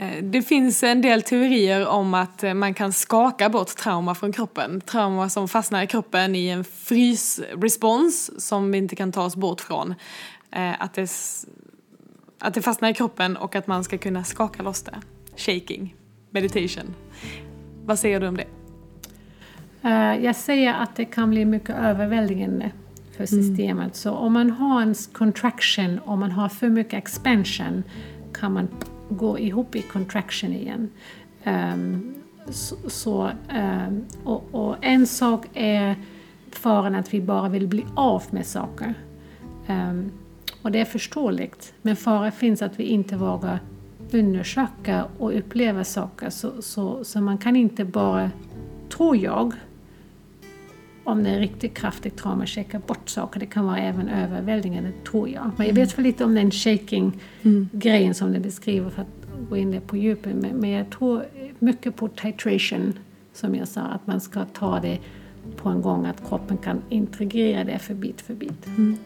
Eh, det finns en del teorier om att eh, man kan skaka bort trauma från kroppen. Trauma som fastnar i kroppen i en frysrespons som vi inte kan ta oss bort från. Eh, att det, att det fastnar i kroppen och att man ska kunna skaka loss det. Shaking, meditation. Vad säger du om det? Jag säger att det kan bli mycket överväldigande för systemet. Mm. Så om man har en contraction, om man har för mycket expansion kan man gå ihop i contraction igen. Um, så, så um, och, och, en sak är faran att vi bara vill bli av med saker. Um, och det är förståeligt. Men fara finns att vi inte vågar undersöka och uppleva saker. Så, så, så man kan inte bara, tror jag, om det är riktigt kraftigt trauma, shaka bort saker. Det kan vara även överväldigande, tror jag. Men jag vet för lite om den shaking-grejen mm. som du beskriver för att gå in det på djupet. Men, men jag tror mycket på titration, som jag sa, att man ska ta det på en gång, att kroppen kan integrera det för bit för bit. Mm.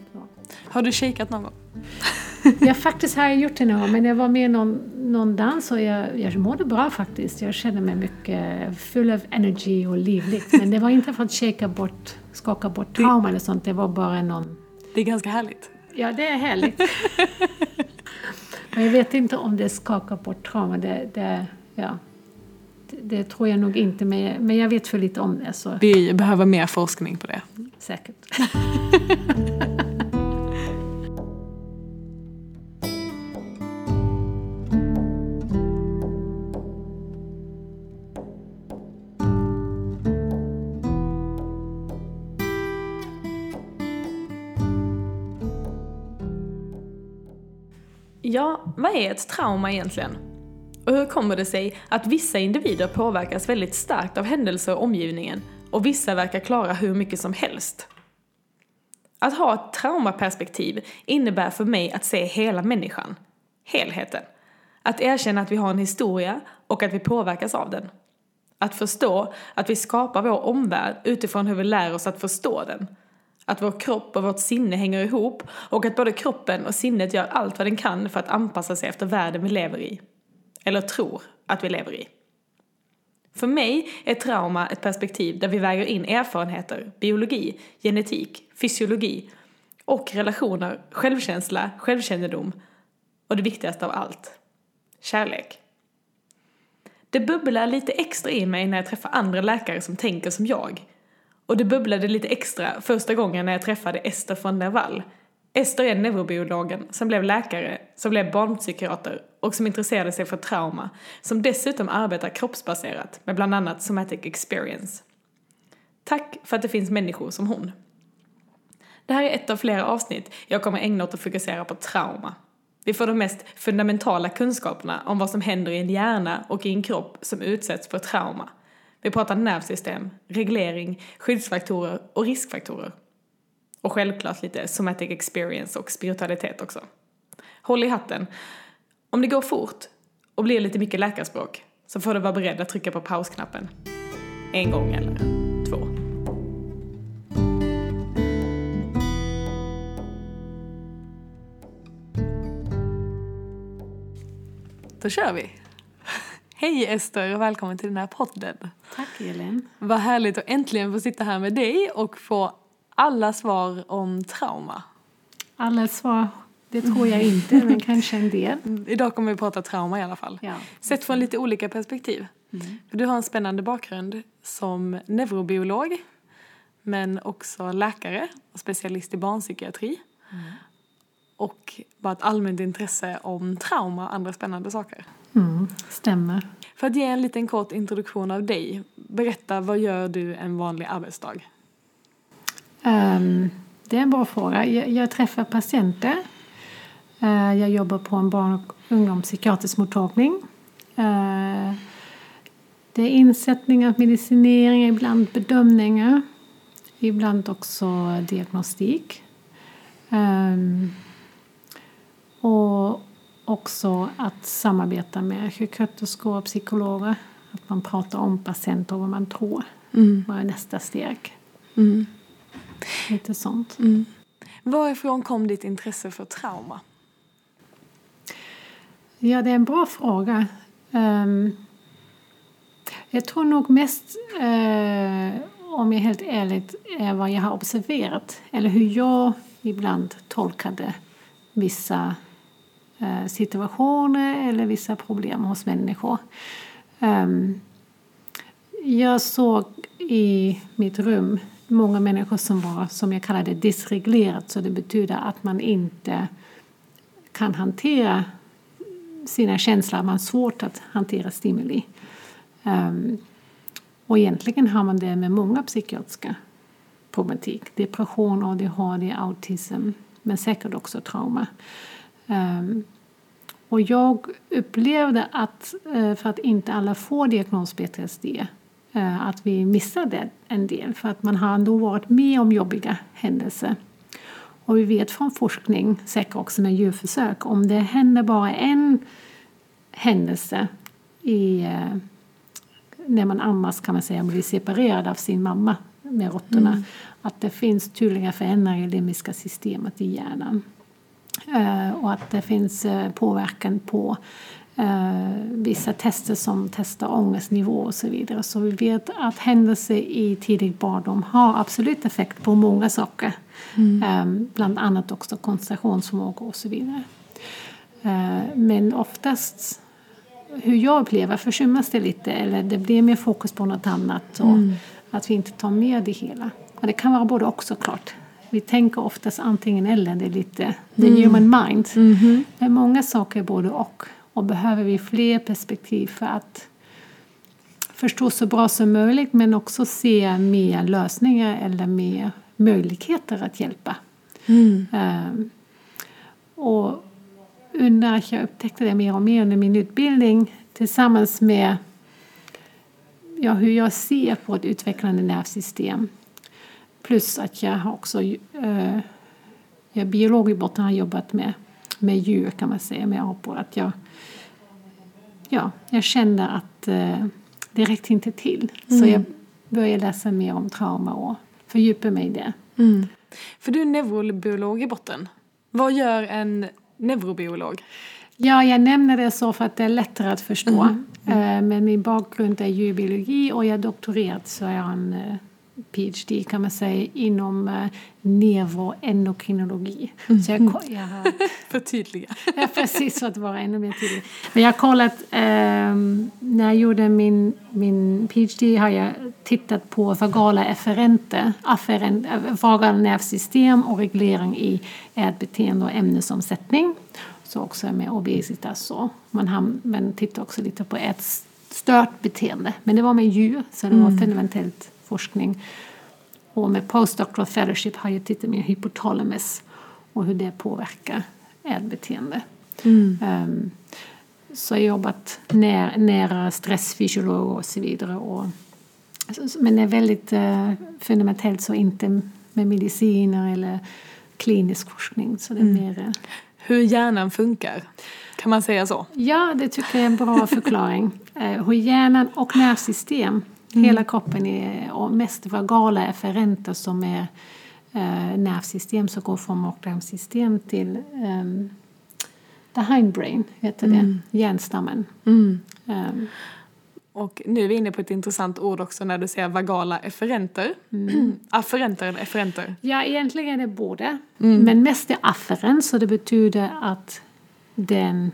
Har du shakat någon gång? jag faktiskt har jag gjort det någon men jag var med i någon, någon dans och jag, jag mådde bra faktiskt. Jag kände mig mycket full of energy och livligt. Men det var inte för att shaka bort, skaka bort trauma eller sånt, det var bara någon... Det är ganska härligt. Ja, det är härligt. men jag vet inte om det skakar bort trauma. Det, det, ja, det, det tror jag nog inte, men, men jag vet för lite om det. Så. Vi behöver mer forskning på det. Säkert. Ja, vad är ett trauma egentligen? Och hur kommer det sig att vissa individer påverkas väldigt starkt av händelser i omgivningen och vissa verkar klara hur mycket som helst? Att ha ett traumaperspektiv innebär för mig att se hela människan, helheten. Att erkänna att vi har en historia och att vi påverkas av den. Att förstå att vi skapar vår omvärld utifrån hur vi lär oss att förstå den att vår kropp och vårt sinne hänger ihop och att både kroppen och sinnet gör allt vad den kan för att anpassa sig efter världen vi lever i. Eller tror att vi lever i. För mig är trauma ett perspektiv där vi väger in erfarenheter, biologi, genetik, fysiologi och relationer, självkänsla, självkännedom och det viktigaste av allt, kärlek. Det bubblar lite extra i mig när jag träffar andra läkare som tänker som jag och det bubblade lite extra första gången när jag träffade Ester von der Wall. Ester är neurobiologen som blev läkare, som blev barnpsykiater och som intresserade sig för trauma, som dessutom arbetar kroppsbaserat med bland annat somatic experience. Tack för att det finns människor som hon. Det här är ett av flera avsnitt jag kommer ägna åt att fokusera på trauma. Vi får de mest fundamentala kunskaperna om vad som händer i en hjärna och i en kropp som utsätts för trauma. Vi pratar nervsystem, reglering, skyddsfaktorer och riskfaktorer. Och självklart lite somatic experience och spiritualitet också. Håll i hatten. Om det går fort och blir lite mycket läkarspråk så får du vara beredd att trycka på pausknappen. En gång eller två. Då kör vi! Hej Ester och välkommen till den här podden. Tack Elin. Vad härligt att äntligen få sitta här med dig och få alla svar om trauma. Alla svar, det tror jag inte, men kanske en del. Idag kommer vi prata trauma i alla fall. Ja. Sett från lite olika perspektiv. Mm. Du har en spännande bakgrund som neurobiolog men också läkare och specialist i barnpsykiatri. Mm. Och bara ett allmänt intresse om trauma och andra spännande saker. Mm, stämmer. För att ge en liten kort introduktion av dig, berätta vad gör du en vanlig arbetsdag? Um, det är en bra fråga. Jag, jag träffar patienter. Uh, jag jobbar på en barn och ungdomspsykiatrisk mottagning. Uh, det är insättningar, medicinering, ibland bedömningar, ibland också diagnostik. Um, och också att samarbeta med sjuksköterskor och psykologer. Att man pratar om patienter och vad man tror. Mm. Vad är nästa steg? Mm. Lite sånt. Mm. Varifrån kom ditt intresse för trauma? Ja, det är en bra fråga. Um, jag tror nog mest, uh, om jag är helt ärlig, är vad jag har observerat. Eller hur jag ibland tolkade vissa Eh, situationer eller vissa problem hos människor. Ehm, jag såg i mitt rum många människor som var, som jag kallade disreglerat. Så det betyder att man inte kan hantera sina känslor. Man har svårt att hantera stimuli. Um, och egentligen har man det med många psykiatriska problematik. Depression, ADHD, autism, men säkert också trauma. Um, och jag upplevde att, eh, för att inte alla får diagnos PTSD, eh, att vi missade en del för att man har ändå varit med om jobbiga händelser. Och vi vet från forskning, säkert också med djurförsök, om det händer bara en händelse i, eh, när man ammas kan man säga, blir separerad av sin mamma med råttorna, mm. att det finns tydliga förändringar i det limbiska systemet i hjärnan. Uh, och att det finns uh, påverkan på uh, vissa tester som testar ångestnivå och så vidare. Så vi vet att händelser i tidig barndom har absolut effekt på många saker. Mm. Bland annat också koncentrationsförmåga och så vidare. men oftast hur jag upplever försummas det lite eller det blir mer fokus på något annat och mm. att vi inte tar med det hela. Och det kan vara både och såklart. Vi tänker oftast antingen eller, det är lite the mm. human mind. Mm -hmm. Men många saker är både och. Och behöver vi fler perspektiv för att förstå så bra som möjligt men också se mer lösningar eller mer möjligheter att hjälpa. Mm. Um, och under att jag upptäckte det mer och mer under min utbildning tillsammans med ja, hur jag ser på ett utvecklande nervsystem. Plus att jag också eh, jag biolog i botten har jobbat med, med djur kan man säga, med apor. Att jag, ja, jag kände att eh, det räckte inte till. Mm. Så jag började läsa mer om trauma och fördjupa mig i det. Mm. För du är neurobiolog i botten. Vad gör en neurobiolog? Ja, jag nämner det så för att det är lättare att förstå. Mm. Mm. Men min bakgrund är djurbiologi och jag är doktorerat så jag har en eh, PhD kan man säga inom uh, neuroendokrinologi. Mm. Så jag, jag har, Förtydliga. ja, precis, för att vara ännu mer tydlig. Men jag har kollat, um, när jag gjorde min, min PhD har jag tittat på vagala efferenter, afferent, vagala nervsystem och reglering i ätbeteende och ämnesomsättning. Så också med obesitas. Så. Man, har, man tittar också lite på ätstört beteende. Men det var med djur, så det var mm. fundamentalt forskning. Och med postdoctoral fellowship har jag tittat på hypotalamus och hur det påverkar ätbeteende. Mm. Um, så jag har jobbat nära, nära stressfysiolog och så vidare. Och, men det är väldigt uh, fundamentalt så inte med mediciner eller klinisk forskning. Så det är mm. mer, uh, hur hjärnan funkar? Kan man säga så? Ja, det tycker jag är en bra förklaring. Uh, hur hjärnan och nervsystem Mm. Hela kroppen är, och mest vagala efferenter som är eh, nervsystem som går från magtarmsystem till um, the hindbrain, heter det, mm. hjärnstammen. Mm. Um, och nu är vi inne på ett intressant ord också när du säger vagala efferenter. Mm. afferenter eller efferenter? Ja, egentligen är det både. Mm. Men mest är afferens och det betyder att den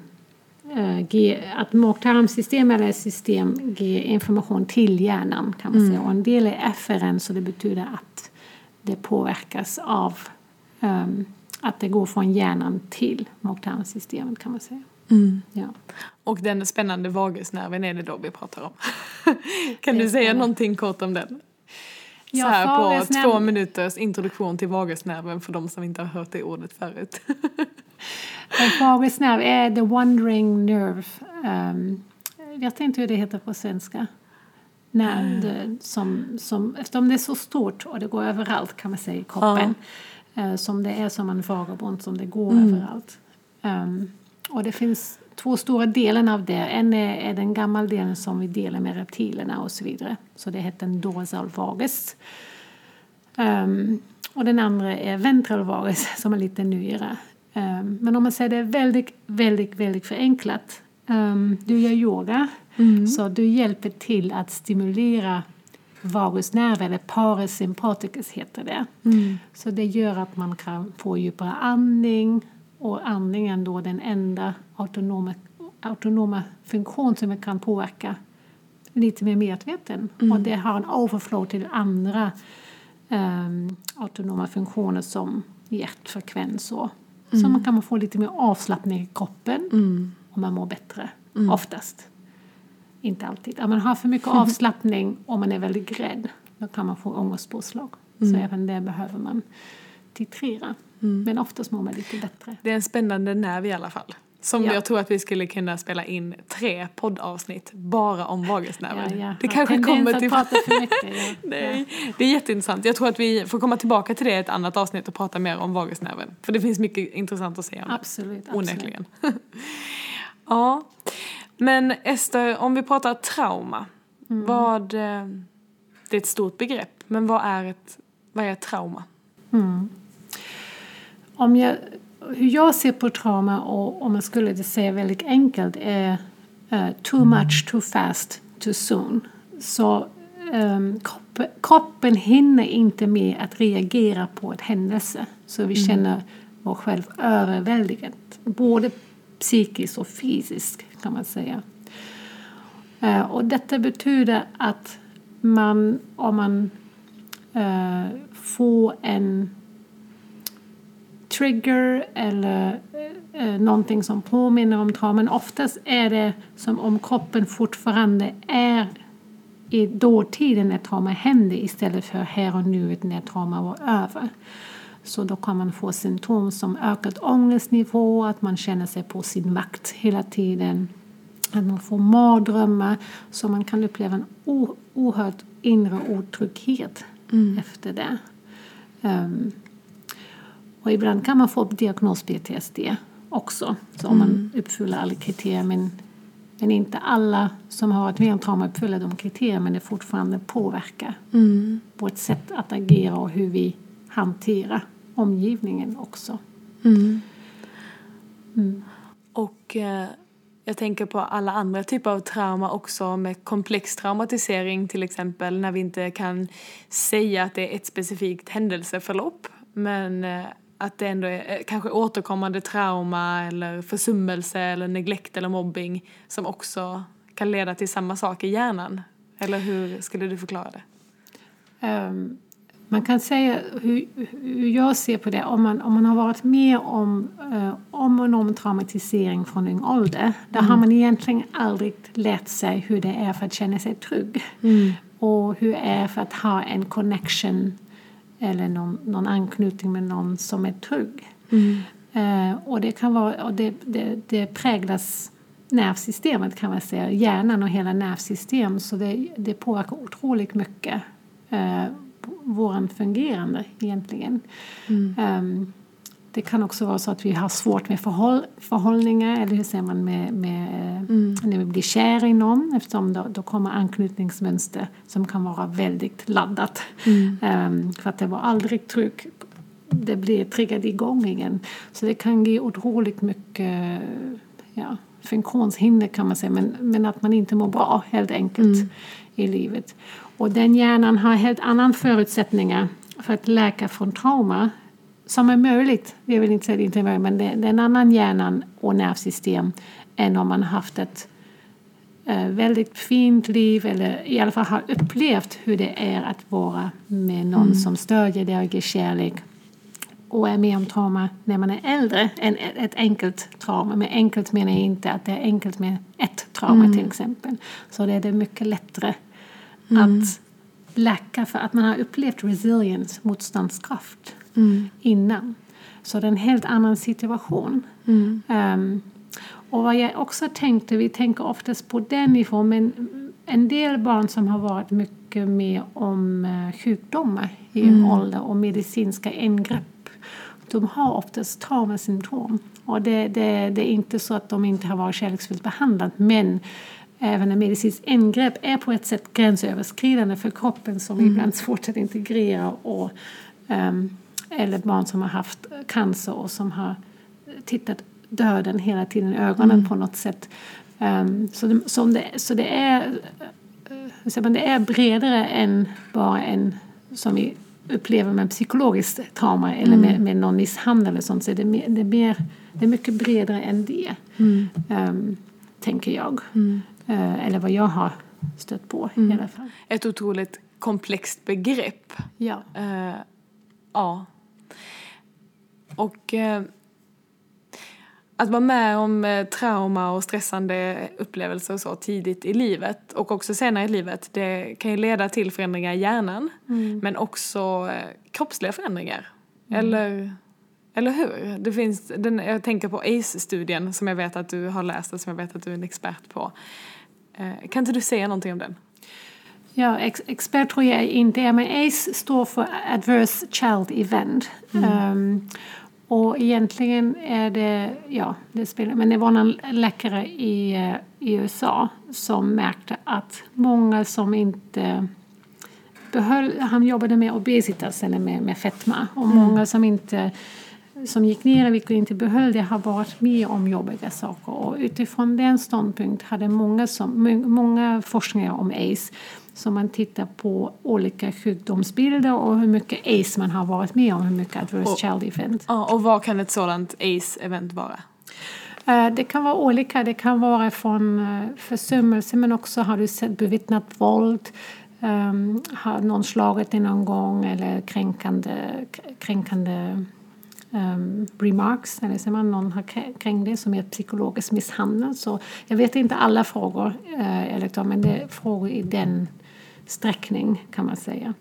Eh, att mag-tarmsystem eller system ger information till hjärnan kan man mm. säga. Och en del är FRN så det betyder att det påverkas av um, att det går från hjärnan till mag-tarmsystemet kan man säga. Mm. Ja. Och den spännande vagusnerven är det då vi pratar om. kan du säga någonting kort om den? Så här på två minuters introduktion till vagusnerven för de som inte har hört det ordet förut. vagusnerv är the wandering nerve. Um, jag vet inte hur det heter på svenska. Nerv mm. som, som, eftersom det är så stort och det går överallt kan man säga i kroppen. Uh, som det är som en vagabond som det går mm. överallt. Um, och det finns två stora delar av det. En är, är, den gamla delen som vi delar med reptilerna och så vidare. Så det heter dorsal vagus. Um, och den andra är ventral vagus som är lite nyare. Um, men om man säger det väldigt, väldigt, väldigt förenklat ehm, du gör yoga så du hjälper till att stimulera vagusnerv eller parasympaticus heter det. Så det gör att man kan få djupare andning och andningen då den enda autonoma, autonoma funktion som vi kan påverka lite mer medveten. Och det har en overflow till andra ehm, autonoma funktioner som hjärtfrekvens och så man kan få lite mer avslappning i kroppen och man mår bättre, oftast. Inte alltid. Om man har för mycket avslappning och man är väldigt rädd då kan man få ångestpåslag. Så även det behöver man titrera. Men oftast mår man lite bättre. Det är en spännande nerv i alla fall. Som Ja. jag tror att vi skulle kunna spela in tre poddavsnitt bara om vagusnerven. Ja, ja. Det kanske kommer till... prata för mycket. Nej, det är jätteintressant. Jag tror att vi får komma tillbaka till det i ett annat avsnitt och prata mer om vagusnerven. För det finns mycket intressant att säga om det. Absolut. absolut. Onekligen. ja. Men Ester, om vi pratar trauma. Mm. Vad... eh, Det är ett stort begrepp, men vad är ett, vad är ett trauma? Om jag, hur jag ser på trauma, och om man skulle säga väldigt enkelt, är eh, too much, too fast, too soon. Så um, kroppen, kroppen hinner inte med att reagera på ett händelse. Så vi känner oss själv överväldigad, både psykiskt och fysiskt kan man säga. Eh, och detta betyder att man, om man eh, får en trigger eller eh, någonting som påminner om trauman. Oftast är det som om kroppen fortfarande är i dåtiden när trauma hände istället för här och nu när trauma var över. Så då kan man få symptom som ökad ångestnivå, att man känner sig på sin vakt hela tiden, att man får mardrömmar, så man kan uppleva en o- oerhörd inre otrygghet efter det. Ehm, och ibland kan man få diagnos PTSD också, så om man uppfyller alla kriterier. Men, men inte alla som har varit med om trauma uppfyller de kriterierna, men det fortfarande påverkar vårt sätt att agera och hur vi hanterar omgivningen också. Och eh, jag tänker på alla andra typer av trauma också med komplex traumatisering till exempel när vi inte kan säga att det är ett specifikt händelseförlopp. Men eh, att det ändå är eh, kanske återkommande trauma eller försummelse eller neglekt eller mobbing som också kan leda till samma sak i hjärnan. Eller hur skulle du förklara det? Ehm, man kan säga hur, hur jag ser på det. Om man, om man har varit med om, eh, om och om traumatisering från ung ålder då har man egentligen aldrig lärt sig hur det är för att känna sig trygg. Och hur det är för att ha en connection eller någon, någon anknytning med någon som är trygg. Eh, och det kan vara, och det, det, det präglas nervsystemet kan man säga, hjärnan och hela nervsystem så det, det påverkar otroligt mycket eh, våran fungerande egentligen. Ehm, det kan också vara så att vi har svårt med förhåll, förhållningar eller hur säger man med, med eh, när vi blir kär i någon eftersom då, då kommer anknytningsmönster som kan vara väldigt laddat. Ehm, för att det var aldrig tryggt det blir triggat igång igen. Så det kan ge otroligt mycket ja, funktionshinder kan man säga, men, men att man inte mår bra helt enkelt i livet. Och den hjärnan har helt annan förutsättningar för att läka från trauma som är möjligt, jag vill inte säga det inte är möjligt, men det, det är en annan hjärnan och nervsystem än om man haft ett eh, väldigt fint liv eller i alla fall har upplevt hur det är att vara med någon som stödjer dig och ger kärlek och är med om trauma när man är äldre än ett enkelt trauma. Med enkelt menar jag inte att det är enkelt med ett trauma till exempel. Så det är det mycket lättare att läka för att man har upplevt resilience, motståndskraft, innan. Så det är en helt annan situation. Ehm, och vad jag också tänkte, vi tänker oftast på den nivån, men en del barn som har varit mycket med om eh, sjukdomar i ung ålder och medicinska ingrepp, de har oftast traumasymptom. Och det, det, det är inte så att de inte har varit kärleksfullt behandlade, men även en medicinsk ingrepp är på ett sätt gränsöverskridande för kroppen som ibland är svårt att integrera. Och, ehm, eller barn som har haft cancer och som har tittat döden hela tiden i ögonen på något sätt. Um, så, det, så, det, så det är uh, det är bredare än bara en som vi upplever med psykologiskt trauma eller med, med någon misshandel eller sånt. Så det, är mer, det, är mer, det är mycket bredare än det, um, tänker jag. Uh, eller vad jag har stött på i alla fall. Ett otroligt komplext begrepp. Ja. Eh, ja. Och eh, att vara med om eh, trauma och stressande upplevelser och så tidigt i livet och också senare i livet, det kan ju leda till förändringar i hjärnan men också eh, kroppsliga förändringar. Eller, eller hur? Det finns, den, jag tänker på ACE-studien som jag vet att du har läst och som jag vet att du är en expert på. Eh, kan inte du säga någonting om den? Ja, ex expert tror jag inte är, men ACE står för Adverse Child Event. Um, och egentligen är det, ja, det spelar, men det var en läkare i, eh, i USA som märkte att många som inte behöll, han jobbade med obesitas eller med, med fetma. Och många som inte som gick ner och inte behöll det har varit med om jobbiga saker. Och utifrån den ståndpunkt hade många, som, många forskningar om aids så man tittar på olika sjukdomsbilder och hur mycket aids man har varit med om, hur mycket adverse Och- child event. Och vad kan ett sådant ACE-event vara? Eh, Det kan vara olika. Det kan vara från eh, försummelse men också har du sett bevittnat våld. Um, har någon slagit dig någon gång eller kränkande, kränkande um, remarks. Eller säger man någon har kring det som är psykologisk misshandel. Så jag vet inte alla frågor, uh, men det är frågor i den sträckning kan man säga.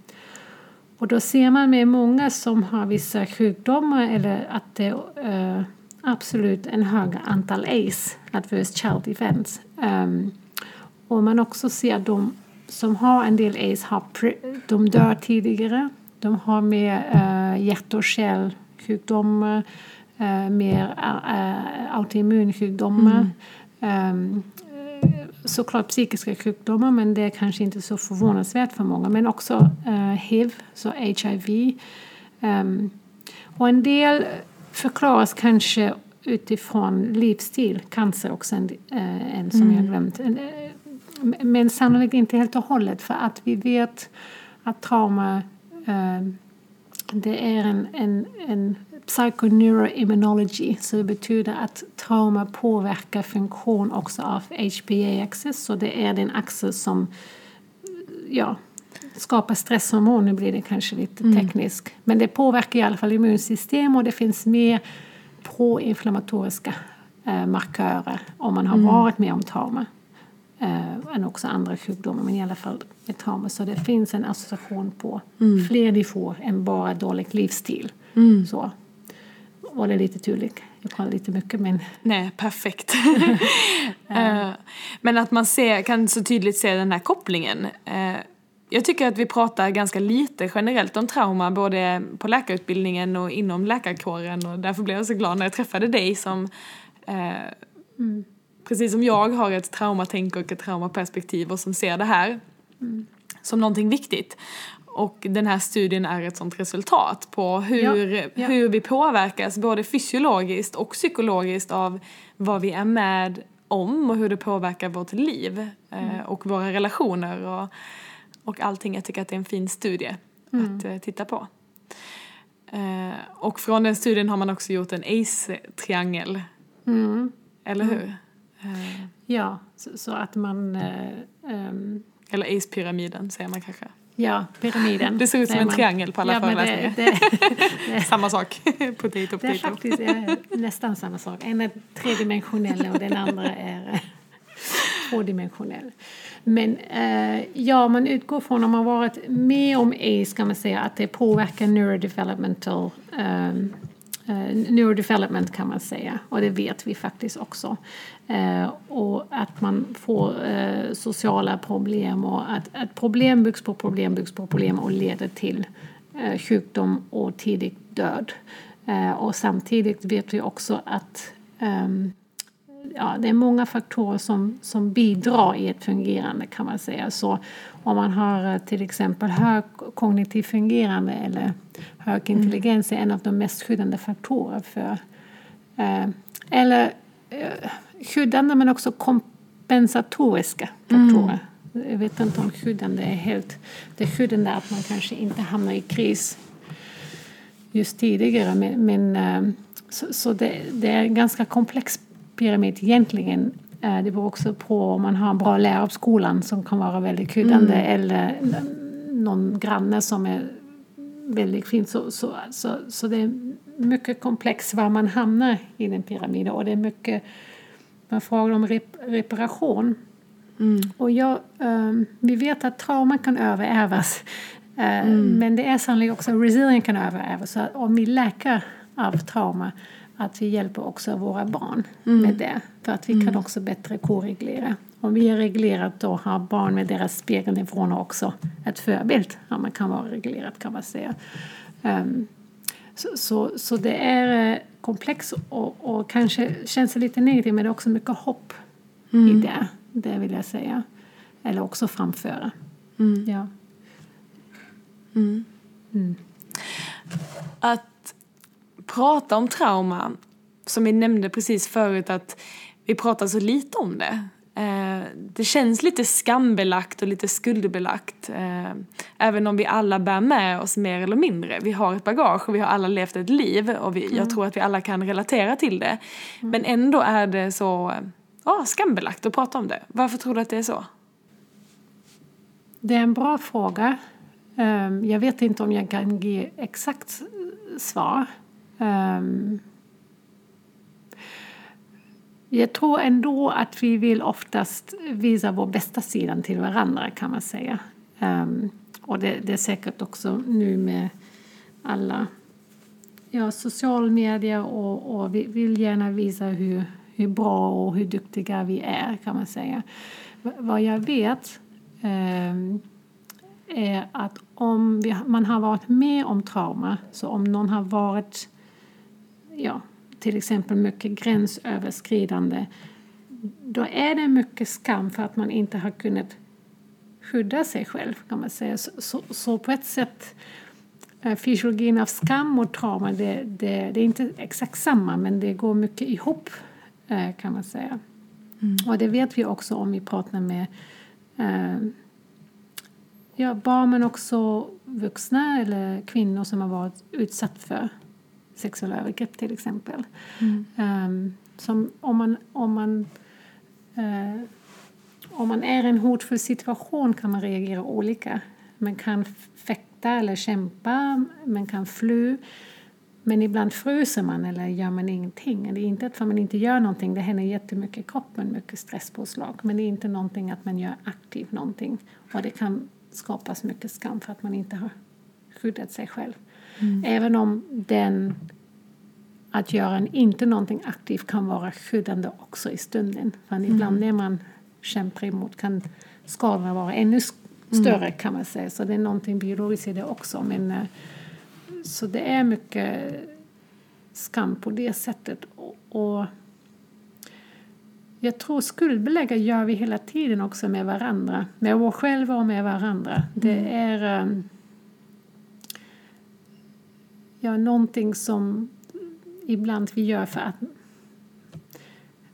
Och då ser man med många som har vissa sjukdomar eller att det är eh, absolut en högre antal ACE, Adverse Child Events. Um, och man också ser de som har en del ACE, har de dör tidigare. De har mer uh, hjärt och kärl uh, mer uh, autoimmunsjukdomar. Um, såklart psykiska sjukdomar men det är kanske inte så förvånansvärt för många. Men också eh, HIV, så HIV. Ehm, och en del förklaras kanske utifrån livsstil, cancer också en, eh, en som jag glömt. En, eh, Men sannolikt inte helt och hållet för att vi vet att trauma eh, det är en, en, en psychoneuroimmunology så det betyder att trauma påverkar funktion också av HPA-axis så det är den axel som ja, skapar stresshormon. Nu blir det kanske lite tekniskt. Men det påverkar i alla fall immunsystem och det finns mer proinflammatoriska eh, markörer om man har varit med om trauma. Eh, än också andra sjukdomar, men i alla fall med trauma. Så det finns en association på fler nivåer än bara dålig livsstil. Så. Var det lite tydligt? Jag pratar lite mycket men Nej, perfekt. Eh, Men att man ser, kan så tydligt se den här kopplingen. Eh, Jag tycker att vi pratar ganska lite generellt om trauma, både på läkarutbildningen och inom läkarkåren. Och därför blev jag så glad när jag träffade dig som, eh, precis som jag, har ett traumatänk och ett traumaperspektiv och som ser det här som någonting viktigt. Och den här studien är ett sånt resultat på hur, Ja, ja. hur vi påverkas både fysiologiskt och psykologiskt av vad vi är med om och hur det påverkar vårt liv eh, och våra relationer och, och allting. Jag tycker att det är en fin studie att eh, titta på. Eh, och från den studien har man också gjort en ACE-triangel. Eller hur? Eh, ja, så, så att man... eh, ehm, eller ACE-pyramiden säger man kanske. ja, pyramiden. Det ser ut som en man. triangel på alla ja, men det, föreläsningar. det, Samma sak. potato, det är potato. faktiskt eh, nästan samma sak. En är tredimensionell och den andra är eh, tvådimensionell. Men eh, ja, man utgår från om man varit med om ACE kan man säga att det påverkar neurodevelopmental eh, neurodevelopment kan man säga och det vet vi faktiskt också. Eh, och att man får eh, sociala problem och att, att problem byggs på problem byggs på problem och leder till eh, sjukdom och tidig död. Och samtidigt vet vi också att ehm, ja, det är många faktorer som, som bidrar i ett fungerande kan man säga. Så om man har till exempel hög kognitiv fungerande eller hög intelligens är en av de mest skyddande faktorer för eller skyddande men också kompensatoriska faktorer. Jag vet inte om skyddande är helt... Det skyddande är att man kanske inte hamnar i kris just tidigare. Men, men eh, så, så det, det, är en ganska komplex pyramid egentligen. Eh, det beror också på om man har en bra lärare på skolan som kan vara väldigt skyddande mm. eller någon granne som är väldigt fin. Så, så, så, så det är mycket komplext var man hamnar i den pyramiden och det är mycket man frågar om rep reparation. Mm. Och jag, um, vi vet att trauma kan överärvas. Uh, mm. Men det är sannolikt också att resilience kan överärvas. Så om vi läker av trauma att vi hjälper också våra barn mm. med det. För att vi kan mm. också bättre korreglera. Om vi är reglerat då har barn med deras spegel ifrån också ett förebild. Ja, man kan vara reglerat kan man säga. Um, så, så, så, det är komplext och, och kanske känns lite negativt men det är också mycket hopp mm. i det. Det vill jag säga. Eller också framföra. Mm. Ja. Mm. mm. Att prata om trauma, som vi nämnde precis förut att vi pratar så lite om det. Eh, det känns lite skambelagt och lite skuldbelagt. Eh, även om vi alla bär med oss mer eller mindre. Vi har ett bagage och vi har alla levt ett liv och vi, mm. jag tror att vi alla kan relatera till det. Mm. Men ändå är det så ja, skambelagt att prata om det. Varför tror du att det är så? Det är en bra fråga. Ehm, jag vet inte om jag kan ge exakt svar. Jag tror ändå att vi vill oftast visa vår bästa sida till varandra kan man säga. Um, och det, det, är säkert också nu med alla ja, social media och, och vi vill gärna visa hur, hur bra och hur duktiga vi är kan man säga. V vad jag vet um, är att om vi, man har varit med om trauma, så om någon har varit ja, till exempel mycket gränsöverskridande då är det mycket skam för att man inte har kunnat skydda sig själv kan man säga. Så, så, så på ett sätt eh, fysiologin av skam och trauma det, det, det, är inte exakt samma men det går mycket ihop eh, kan man säga. Mm. Och det vet vi också om vi pratar med eh, ja, barn men också vuxna eller kvinnor som har varit utsatta för sexuella övergrepp till exempel. Mm. Um, som om man, om, man, uh, om man är i en hotfull situation kan man reagera olika. Man kan fäkta eller kämpa, man kan fly. Men ibland fryser man eller gör man ingenting. Det är inte att man inte gör någonting, det händer jättemycket i kroppen, mycket stresspåslag. Men det är inte någonting att man gör aktivt någonting. Och det kan skapas mycket skam för att man inte har skyddat sig själv. Mm. Även om den att göra en, inte någonting aktivt kan vara skyddande också i stunden. För mm. ibland när man kämpar emot kan skadorna vara ännu större mm. kan man säga. Så det är någonting biologiskt i det också. Men, eh, så det är mycket skam på det sättet. Och, och jag tror skuldbelägga gör vi hela tiden också med varandra. Med oss själva och med varandra. Det mm. är um, ja, någonting som ibland vi gör för att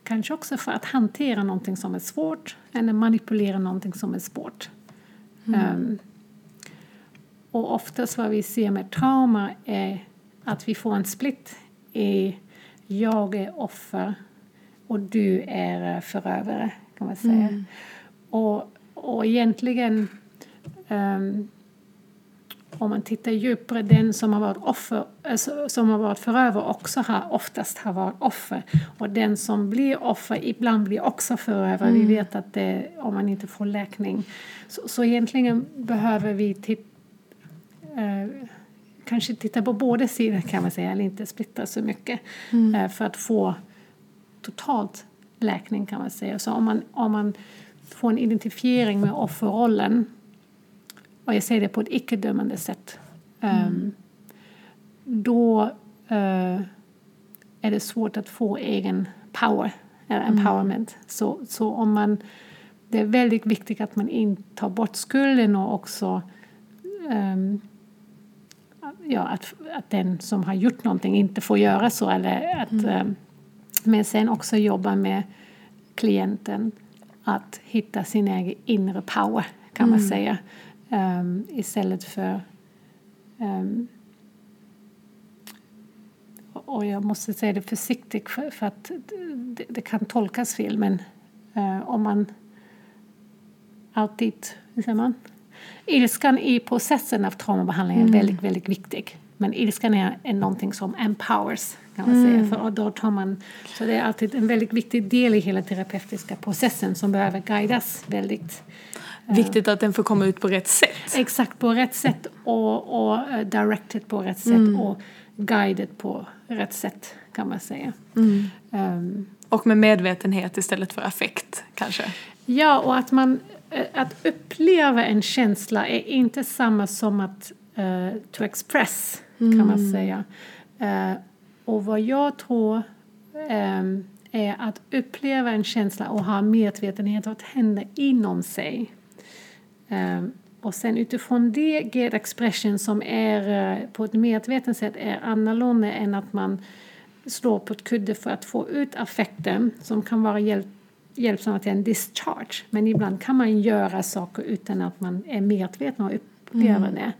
kanske också för att hantera någonting som är svårt eller manipulera någonting som är svårt. Mm. Um, och oftast vad vi ser med trauma är att vi får en split i jag är offer och du är förövare kan man säga. Mm. Och, och egentligen um, om man tittar djupare, den som har varit offer, alltså, som har varit förövare också har oftast har varit offer. Och den som blir offer ibland blir också förövare. Mm. Vi vet att det, om man inte får läkning. Så, så egentligen behöver vi titta eh, kanske titta på båda sidor kan man säga, eller inte splittra så mycket mm. eh, för att få totalt läkning kan man säga. Så om man, om man får en identifiering med offerrollen och jag säger det på ett icke-dömande sätt, mm. um, då uh, är det svårt att få egen power, eller mm. empowerment. Mm. Så, så om man, det är väldigt viktigt att man inte tar bort skulden och också um, ja, att, att den som har gjort någonting inte får göra så eller att, mm. um, Men sen också jobba med klienten att hitta sin egen inre power kan man säga. Um, istället för um, och jag måste säga det försiktigt för, för att det, det, kan tolkas fel men uh, om man alltid, hur säger man? Ilskan i processen av traumabehandling är mm. väldigt, väldigt viktig. Men ilskan är, är någonting som empowers, kan man mm. säga. För då tar man, så det är alltid en väldigt viktig del i hela terapeutiska processen som behöver guidas väldigt. Eh, Viktigt att den får komma ut på rätt sätt. Exakt, på rätt sätt och, och uh, directed på rätt sätt mm. och guided på rätt sätt kan man säga. Mm. Um, och med medvetenhet istället för affekt kanske? Ja, och att man Eh, att uppleva en känsla är inte samma som att uh, to express, mm. kan man mm. säga. Uh, och vad jag tror um, är att uppleva en känsla och ha medvetenhet vad händer inom sig. Um, och sen utifrån det get expression som är uh, på ett medvetet sätt är annorlunda än att man slår på ett kudde för att få ut affekten som kan vara hjälp hjälpsamt till en discharge. Men ibland kan man göra saker utan att man är medveten och upplever mm. det.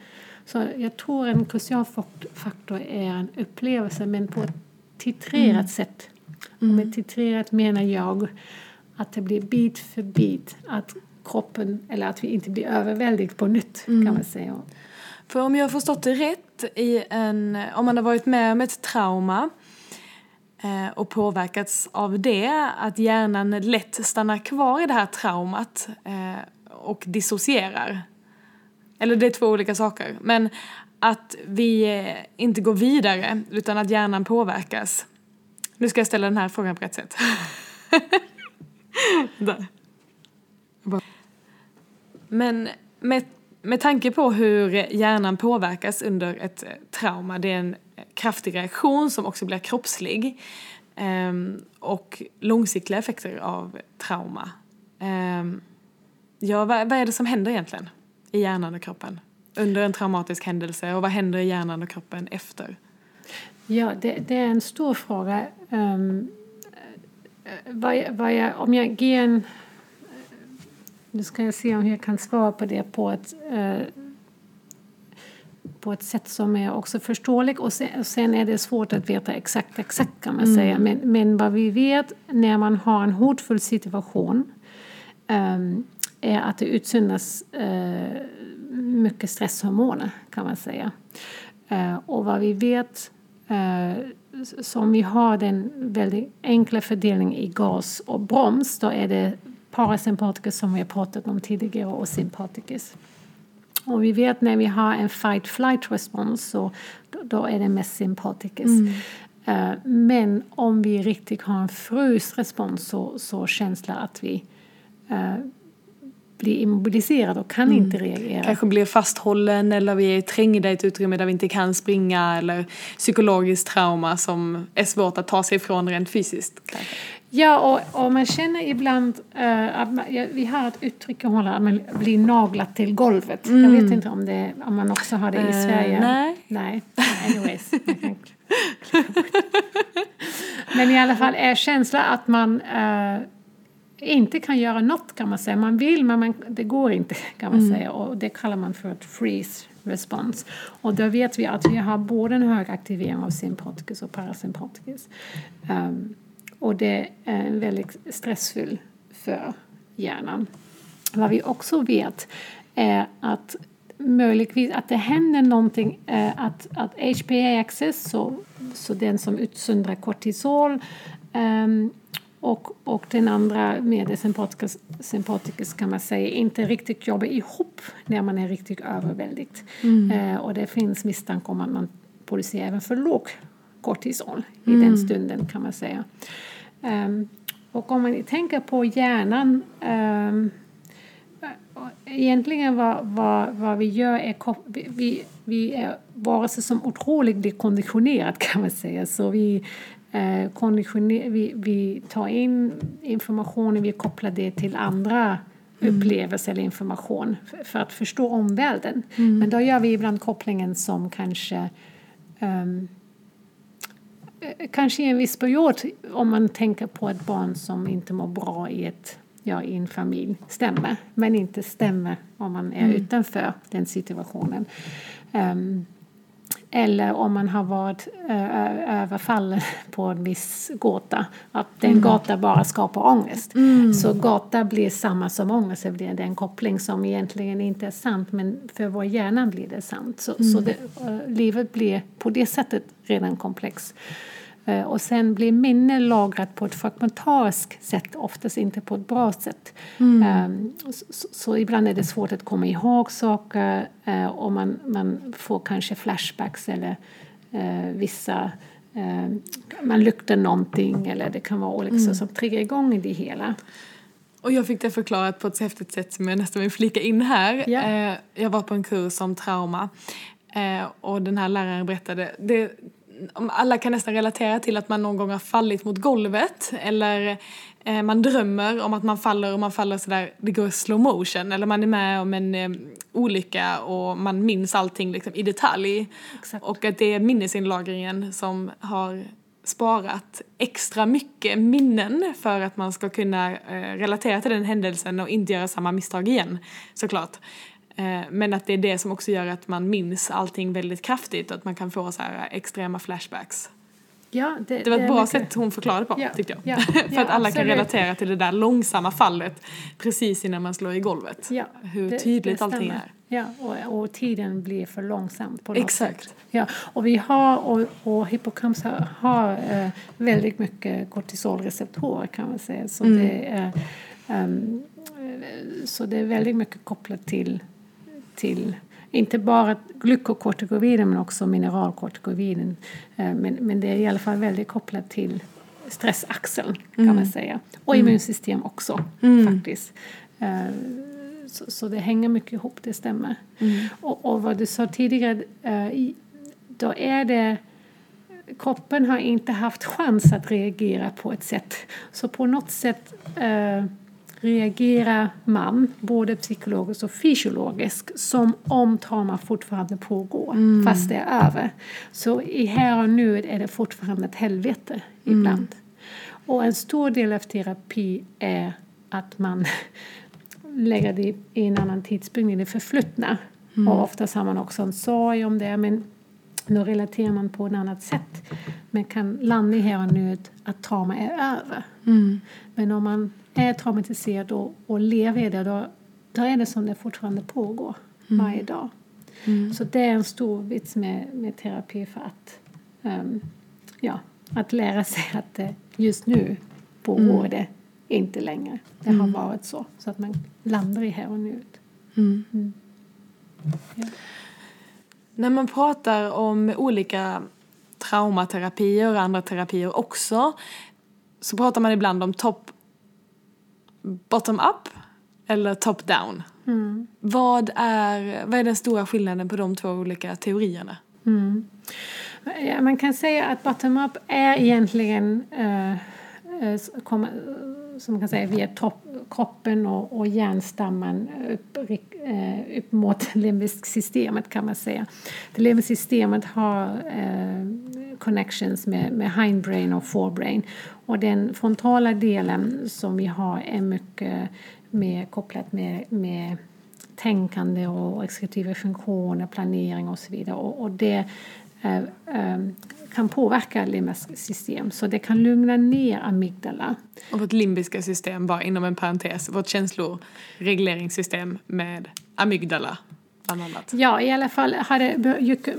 Så jag tror en krucial faktor är en upplevelse men på ett titrerat mm. sätt. Och med mm. titrerat menar jag att det blir bit för bit. Att kroppen, eller att vi inte blir överväldigade på nytt mm. kan man säga. För om jag har förstått det rätt, i en, om man har varit med om ett trauma Eh, och påverkats av det, att hjärnan lätt stannar kvar i det här traumat eh, och dissocierar. Eller det är två olika saker. Men att vi eh, inte går vidare utan att hjärnan påverkas. Nu ska jag ställa den här frågan på rätt sätt. Men med, med tanke på hur hjärnan påverkas under ett eh, trauma, det är en eh, kraftig reaktion som också blir kroppslig. Um, och långsiktiga effekter av trauma. Um, ja, vad, vad, är det som händer egentligen i hjärnan och kroppen under en traumatisk händelse och vad händer i hjärnan och kroppen efter? Ja, det, det är en stor fråga. Um, vad, vad jag, om jag ger en... Nu ska jag se om jag kan svara på det på ett uh, på ett sätt som är också förståeligt och sen, sen är det svårt att veta exakt, exakt kan man mm. säga. Men, men vad vi vet när man har en hotfull situation um, är att det utsöndras uh, mycket stresshormoner kan man säga. Uh, och vad vi vet uh, som vi har den väldigt enkla fördelningen i gas och broms då är det parasympaticus som vi har pratat om tidigare och sympaticus. Och vi vet när vi har en fight-flight respons så då, då, är det mest sympaticus. Mm. Uh, men om vi riktigt har en frysrespons så, så känsla att vi uh, blir immobiliserade och kan mm. inte reagera. Kanske blir fasthållen eller vi är trängda i ett utrymme där vi inte kan springa eller psykologiskt trauma som är svårt att ta sig ifrån rent fysiskt. Kanske. Ja, och, och man känner ibland uh, att man, ja, vi har ett uttryck i Holland, att man blir naglad till golvet. Mm. Jag vet inte om, det, om man också har det i uh, Sverige. Nej. Nej, anyways. Men i alla fall är känslan att man uh, inte kan göra något kan man säga. Man vill men man, det går inte kan man mm. säga och det kallar man för ett freeze response. Och då vet vi att vi har både en hög aktivering av sympaticus och parasympaticus. Um, och det är väldigt stressfull för hjärnan. Vad vi också vet är att möjligtvis att det händer någonting, eh, att, att HPA-axis, så, så den som utsöndrar kortisol um, och, och den andra med det sympaticus, sympaticus kan man säga inte riktigt jobbar ihop när man är riktigt överväldigad. Mm. Uh, och det finns misstanke om att man producerar även för låg kortisol i mm. den stunden kan man säga. Um, och om man tänker på hjärnan um, Egentligen vad, vad, vad vi gör är vi, vi är varelser som otroligt blir konditionerade kan man säga. Så vi, eh, konditioner, vi, vi tar in informationen, vi kopplar det till andra mm. upplevelser eller information för, för, att förstå omvärlden. Mm. Men då gör vi ibland kopplingen som kanske um, kanske i en viss period om man tänker på ett barn som inte mår bra i, ett, ja, i en familj stämmer, men inte stämmer om man är mm. utanför den situationen. Um, eller om man har varit uh, överfallen på en viss gata. Att den mm. gata bara skapar ångest. Mm. Så gata blir samma som ångest. Det är en koppling som egentligen inte är sant men för vår hjärna blir det sant. Så, mm. så det, uh, livet blir på det sättet redan komplext. Eh, och sen blir minne lagrat på ett fragmentariskt sätt, oftast inte på ett bra sätt. Mm. Ehm, så, så, ibland är det svårt att komma ihåg saker eh, och man, man får kanske flashbacks eller uh, vissa man luktar någonting eller det kan vara olika mm. som triggar igång det hela. Och jag fick det förklarat på ett häftigt sätt som jag nästan vill flika in här. Yeah. Jag var på en kurs om trauma och den här läraren berättade, det, alla kan nästan relatera till att man någon gång har fallit mot golvet eller eh, man drömmer om att man faller och man faller sådär, det går slow motion eller man är med om en eh, olycka och man minns allting liksom, i detalj. Exakt. Och att det är minnesinlagringen som har sparat extra mycket minnen för att man ska kunna eh, relatera till den händelsen och inte göra samma misstag igen såklart. Eh, men att det är det som också gör att man minns allting väldigt kraftigt och att man kan få så här extrema flashbacks. Ja, det, det var ett det bra mycket. sätt hon förklarade på ja, tyckte jag. Ja, För ja, att alla absolut. kan relatera till det där långsamma fallet precis innan man slår i golvet. Ja, Hur det, tydligt allting är. Ja, och, och, tiden blir för långsam på något Exakt. sätt. Ja, och vi har, och, och hippocampus har, har uh, väldigt mycket kortisolreceptorer kan man säga. Så, mm. det är, um, så det är väldigt mycket kopplat till till inte bara glykokortikoiden men också mineralkortikoiden. Eh, men, men det är i alla fall väldigt kopplat till stressaxeln kan mm. man säga. Och mm. immunsystem också mm. faktiskt. Eh, så, så, det hänger mycket ihop, det stämmer. Mm. Och, och, vad du sa tidigare, eh, då är det kroppen har inte haft chans att reagera på ett sätt. Så på något sätt reagerar man både psykologiskt och fysiologiskt som om trauma fortfarande pågår mm. fast det är över. Så i här och nu är det fortfarande ett helvete mm. ibland. Och en stor del av terapi är att man lägger det i en annan tidsbyggnad, i det förflutna. Mm. Och oftast har man också en sorg om det men då relaterar man på ett annat sätt. Men kan landa i här och nu att trauma är över. Mm. Men om man är traumatiserad och, och lever i det, då, då är det som det fortfarande pågår mm. varje dag. Mm. Så det är en stor vits med, med terapi för att, um, ja, att lära sig att det just nu pågår mm. det inte längre. Det har mm. varit så, så att man landar i här och nu. Mm. Mm. Ja. När man pratar om olika traumaterapier och andra terapier också så pratar man ibland om top bottom up eller top down. Mm. Vad, är, vad är den stora skillnaden på de två olika teorierna? Mm. Ja, man kan säga att bottom up är egentligen uh, uh, som man kan säga via topp, kroppen och, och hjärnstammen upp, eh, upp mot limbiska systemet kan man säga. Det limbiska systemet har eh, connections med, med hindbrain och forebrain. Och den frontala delen som vi har är mycket mer kopplat med, med tänkande och exekutiva funktioner, planering och så vidare. Och, och det kan påverka limbiska system, så det kan lugna ner amygdala. Och vårt limbiska system, bara inom en parentes, vårt känsloregleringssystem med amygdala bland annat. Ja, i alla fall har det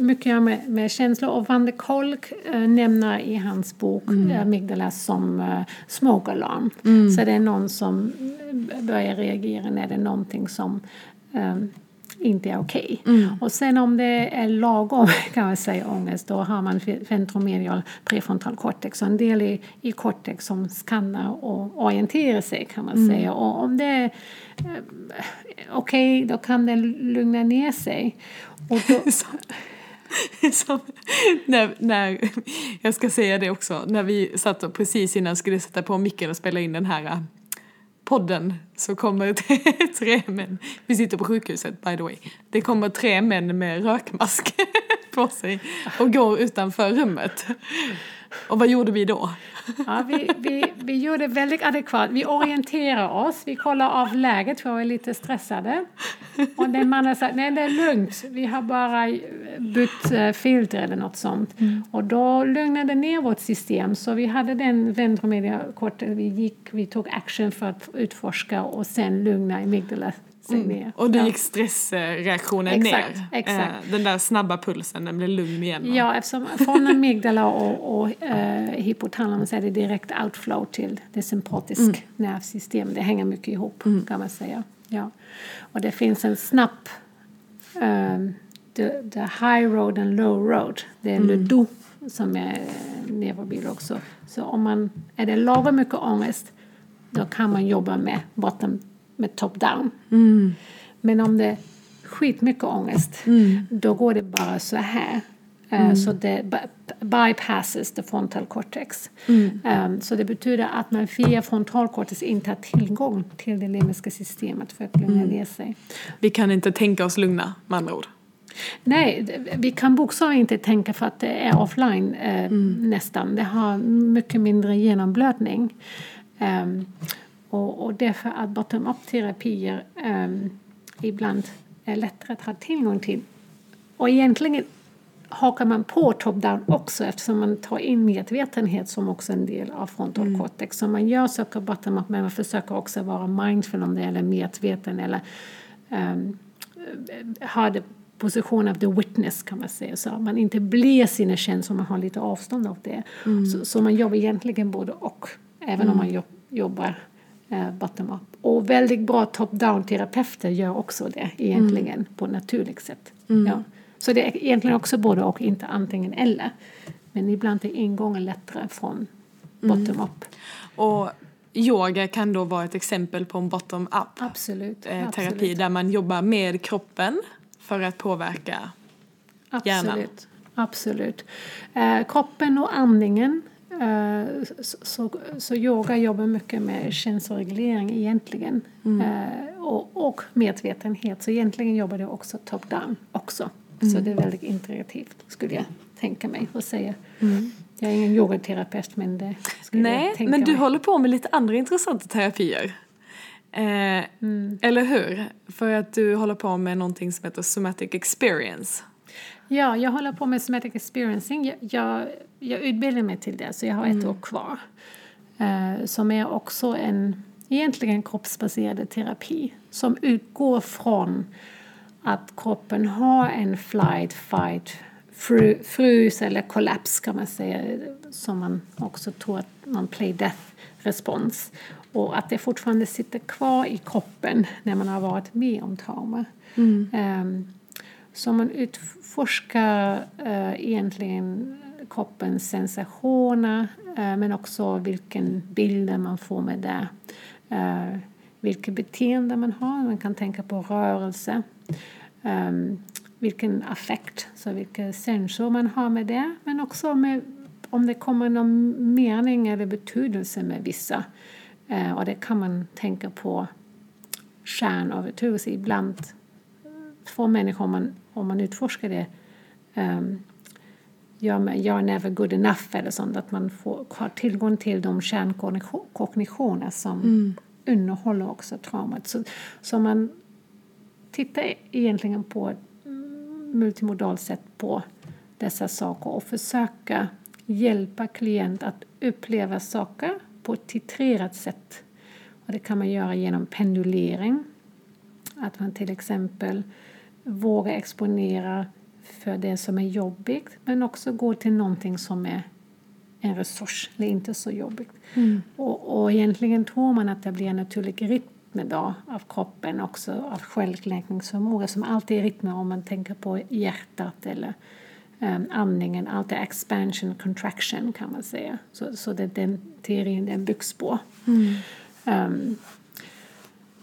mycket att göra med, med känslor och Van der Kolk äh, nämner i hans bok mm. Amygdala som äh, smoke alarm. Mm. Så det är någon som börjar reagera när det är någonting som ähm, inte är okej. Okay. Mm. Och sen om det är lagom kan man säga ångest då har man ventromedial prefrontal cortex och en del i, i cortex som skannar och orienterar sig kan man mm. säga. Och om det är eh, okej okay, då kan den lugna ner sig. Och då, Som, när, när, jag ska säga det också, när vi satt precis innan skulle sätta på micken och spela in den här podden så kommer tre män, vi sitter på sjukhuset by the way, det kommer tre män med rökmask på sig och går utanför rummet. Och vad gjorde vi då? Ja, vi, vi, vi gjorde väldigt adekvat. Vi orienterar oss, vi kollar av läget för vi är lite stressade. Och den mannen sa nej det är lugnt, vi har bara bytt eh, filter eller något sånt. Mm. Och då lugnade ner vårt system så vi hade den ventromediakortet, vi gick, vi tog action för att utforska och sen lugna amygdala Mm. Och då gick stressreaktionen exakt, ner? Exakt. Eh, den där snabba pulsen, den blev lugn igen? Ja, eftersom från amygdala och, och eh, hypotalamus är det direkt outflow till det sympatiska mm. nervsystem. Det hänger mycket ihop mm. kan man säga. Ja. Och det finns en snabb um, the, the high road and low road. Det är mm. Ludo som är neurobiolog. Så, så om man är det lagom mycket ångest då kan man jobba med bottom med top-down. Mm. Men om det är skitmycket ångest, mm. då går det bara så här. Eh, mm. Så det bypasses the frontal cortex. Mm. Um, så det betyder att man via frontalcortex inte har tillgång till det limbiska systemet för att lugna mm. ner sig. Vi kan inte tänka oss lugna med andra ord? Nej, vi kan bokstavligen inte tänka för att det är offline eh, mm. nästan. Det har mycket mindre genomblödning. Um, och, och därför att bottom-up-terapier um, ibland är lättare att ha tillgång till. Och egentligen hakar man på top-down också eftersom man tar in medvetenhet som också en del av frontal cortex. Mm. Så man gör saker bottom-up men man försöker också vara mindful om det eller medveten eller um, ha det position av the witness kan man säga. Så man inte blir sina känslor, man har lite avstånd av det. Mm. Så, så, man jobbar egentligen både och, även mm. om man jobbar bottom-up. Och väldigt bra top-down-terapeuter gör också det egentligen mm. på naturligt sätt. Mm. Ja. Så det är egentligen också både och, inte antingen eller. Men ibland är ingången lättare från mm. bottom-up. Och yoga kan då vara ett exempel på en bottom-up eh, terapi absolut. där man jobbar med kroppen för att påverka absolut, hjärnan. Absolut. Eh, kroppen och andningen Eh, så, så, så, yoga jobbar mycket med känsloreglering egentligen. Mm. Uh, och, och medvetenhet. Så egentligen jobbar det också top-down också. Mm. Så det är väldigt integrativt skulle jag tänka mig och säga. Mm. Jag är ingen yogaterapeut men det skulle Nej, jag tänka men du mig. håller på med lite andra intressanta terapier. Eh, mm. Eller hur? För att du håller på med någonting som heter somatic experience. Ja, jag håller på med somatic experiencing. Jag, jag, jag utbildar mig till det, så jag har ett mm. år kvar. Uh, som är också en egentligen kroppsbaserad terapi som utgår från att kroppen har en flight, fight, fru, frus eller kollaps kan man säga som man också tror att man play death respons och att det fortfarande sitter kvar i kroppen när man har varit med om trauma. Mm. Um, så man utforskar eh, egentligen kroppens sensationer eh, men också vilken bild man får med det. Eh, vilket beteende man har. Man kan tänka på rörelse. Um, vilken affekt, så vilka sensor man har med det. Men också med, om det kommer någon mening eller betydelse med vissa. Uh, och det kan man tänka på kärnövertygelse. Ibland får människor, om man, om man utforskar det, um, jag är never good enough eller sånt, att man får, har tillgång till de kärnkognitioner som mm. innehåller också traumat. Så, så man tittar egentligen på ett multimodalt sätt på dessa saker och försöka hjälpa klient att uppleva saker på ett titrerat sätt. Och det kan man göra genom pendulering. Att man till exempel vågar exponera för det som är jobbigt men också gå till någonting som är en resurs eller inte så jobbigt. Mm. Och, och egentligen tror man att det blir en naturlig rytm då, av kroppen också av självläkningsförmåga som alltid är rytmer om man tänker på hjärtat eller um, andningen. Allt är expansion contraction kan man säga. Så, så det är den teorin den byggs på. Mm. Um,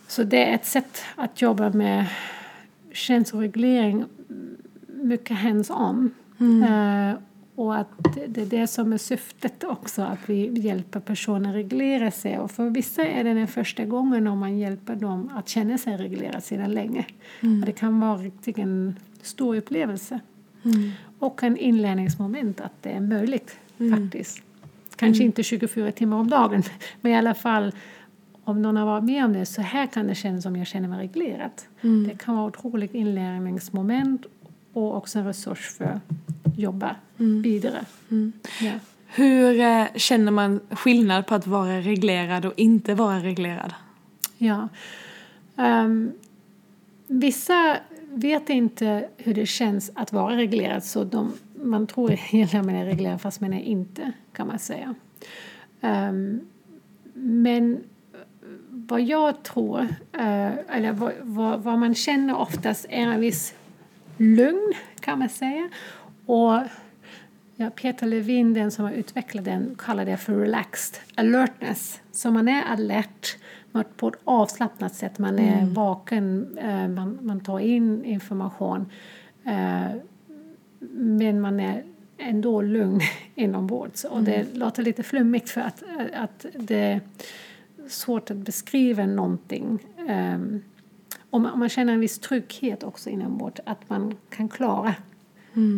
så det är ett sätt att jobba med känsloreglering mycket hands-on. Mm. Uh, och att det är det som är syftet också, att vi hjälper personer att reglera sig. Och för vissa är det den första gången om man hjälper dem att känna sig reglerade sedan länge. Mm. Och det kan vara riktigt en stor upplevelse. Mm. Och en inlärningsmoment att det är möjligt. faktiskt. Kanske inte 24 timmar om dagen, men i alla fall om någon har varit med om det, så här kan det kännas om jag känner mig reglerat. Det kan vara otroligt inlärningsmoment och också en resurs för att jobba vidare. Ja. Hur eh, känner man skillnad på att vara reglerad och inte vara reglerad? Ja. Ehm, vissa vet inte hur det känns att vara reglerad så de, man tror egentligen att man är reglerad fast man är inte, kan man säga. Ehm, men vad jag tror, eh, eller vad, vad, vad man känner oftast är en viss lugn, kan man säga. Och ja, Peter Levin, den som har utvecklat den, kallar det för relaxed alertness. Så man är alert man, på ett avslappnat sätt. Man är vaken, eh, man, man tar in information. Eh, men man är ändå lugn inombords. Och det låter lite flummigt för att, att det svårt att beskriva någonting. Um, och man, man känner en viss trygghet också inombords, att man kan klara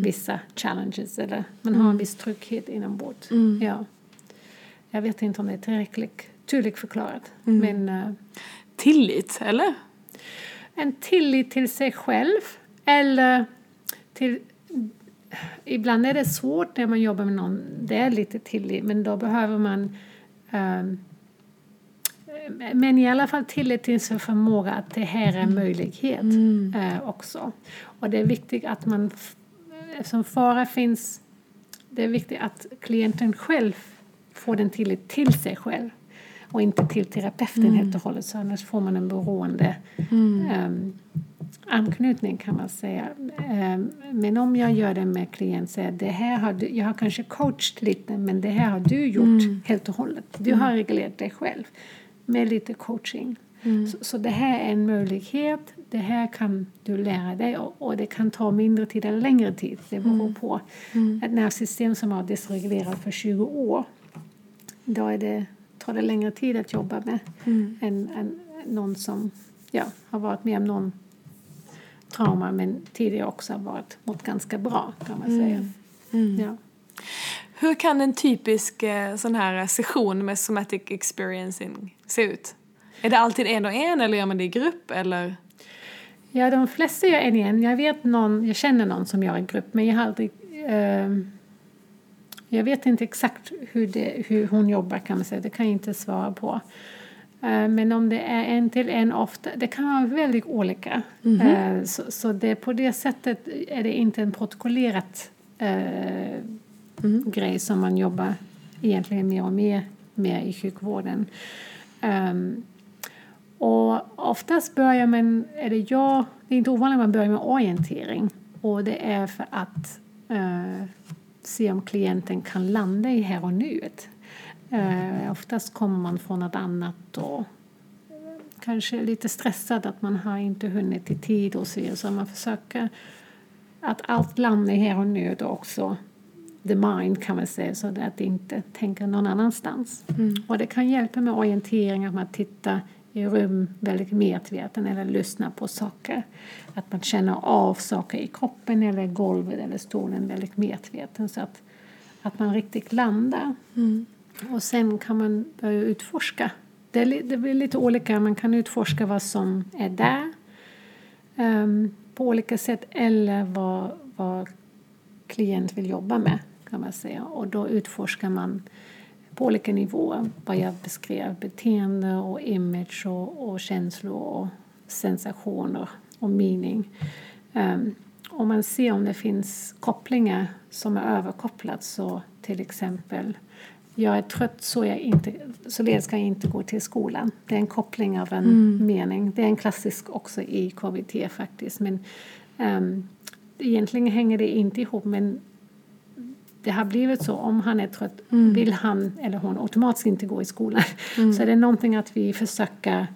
vissa challenges. Eller man har en viss trygghet inombords. Ja. Jag vet inte om det är tillräckligt tydligt förklarat. Men eh, Tillit, eller? en tillit till sig själv eller till... Ibland är det svårt när man jobbar med någon. Det är lite tillit, men då behöver man... ehm, men i alla fall tillit till sin förmåga att det här är en möjlighet eh, också. Och det är viktigt att man, eftersom fara finns, det är viktigt att klienten själv får den tillit till sig själv och inte till terapeuten helt och hållet, så annars får man en beroende ehm, anknytning kan man säga. Ehm, men om jag gör det med klient säger det här har du, jag har kanske coachat lite men det här har du gjort helt och hållet. Du har reglerat dig själv med lite coaching. Så, så det här är en möjlighet, det här kan du lära dig och, och det kan ta mindre tid eller längre tid. Det beror på. Ett nervsystem som har dysreglerat för 20 år då är det, tar det längre tid att jobba med än, än någon som ja, har varit med om någon trauma men tidigare också har varit mått ganska bra kan man säga. Ja. Hur kan en typisk eh, sån här session med somatic experiencing se ut? Är det alltid en och en eller gör man det i grupp eller? ja, de flesta gör en igen. Jag vet någon, jag känner någon som gör en grupp men jag har aldrig ehm, jag vet inte exakt hur, det, hur hon jobbar kan man säga, det kan jag inte svara på. Eh, Men om det är en till en ofta, det kan vara väldigt olika. Eh, Så, så det, på det sättet är det inte en protokollerat eh, grej som man jobbar egentligen mer och mer med i sjukvården. Um, och oftast börjar man, eller det jag, det är inte ovanligt att man börjar med orientering. Och det är för att uh, se om klienten kan landa i här och nuet. Uh, oftast kommer man från något annat och kanske lite stressad att man har inte hunnit i tid och så vidare. Så man försöker att allt landar i här och nu då också the mind kan man säga så att inte tänka någon annanstans. Och det kan hjälpa med orientering att man tittar i rum väldigt medveten eller lyssnar på saker. Att man känner av saker i kroppen eller golvet eller stolen väldigt medveten så att, att man riktigt landar. Och sen kan man börja utforska. Det, är, det blir lite olika. Man kan utforska vad som är där ehm, på olika sätt eller vad, vad klient vill jobba med kan man säga. Och då utforskar man på olika nivåer vad jag beskrev. Beteende och image och, och känslor och sensationer och mening. Um, om man ser om det finns kopplingar som är överkopplat så till exempel jag är trött så jag inte, således ska jag inte gå till skolan. Det är en koppling av en mening. Det är en klassisk också i KBT faktiskt. Men um, egentligen hänger det inte ihop men det har blivit så. Om han är trött vill han eller hon automatiskt inte gå i skolan. Så är det någonting att vi försöker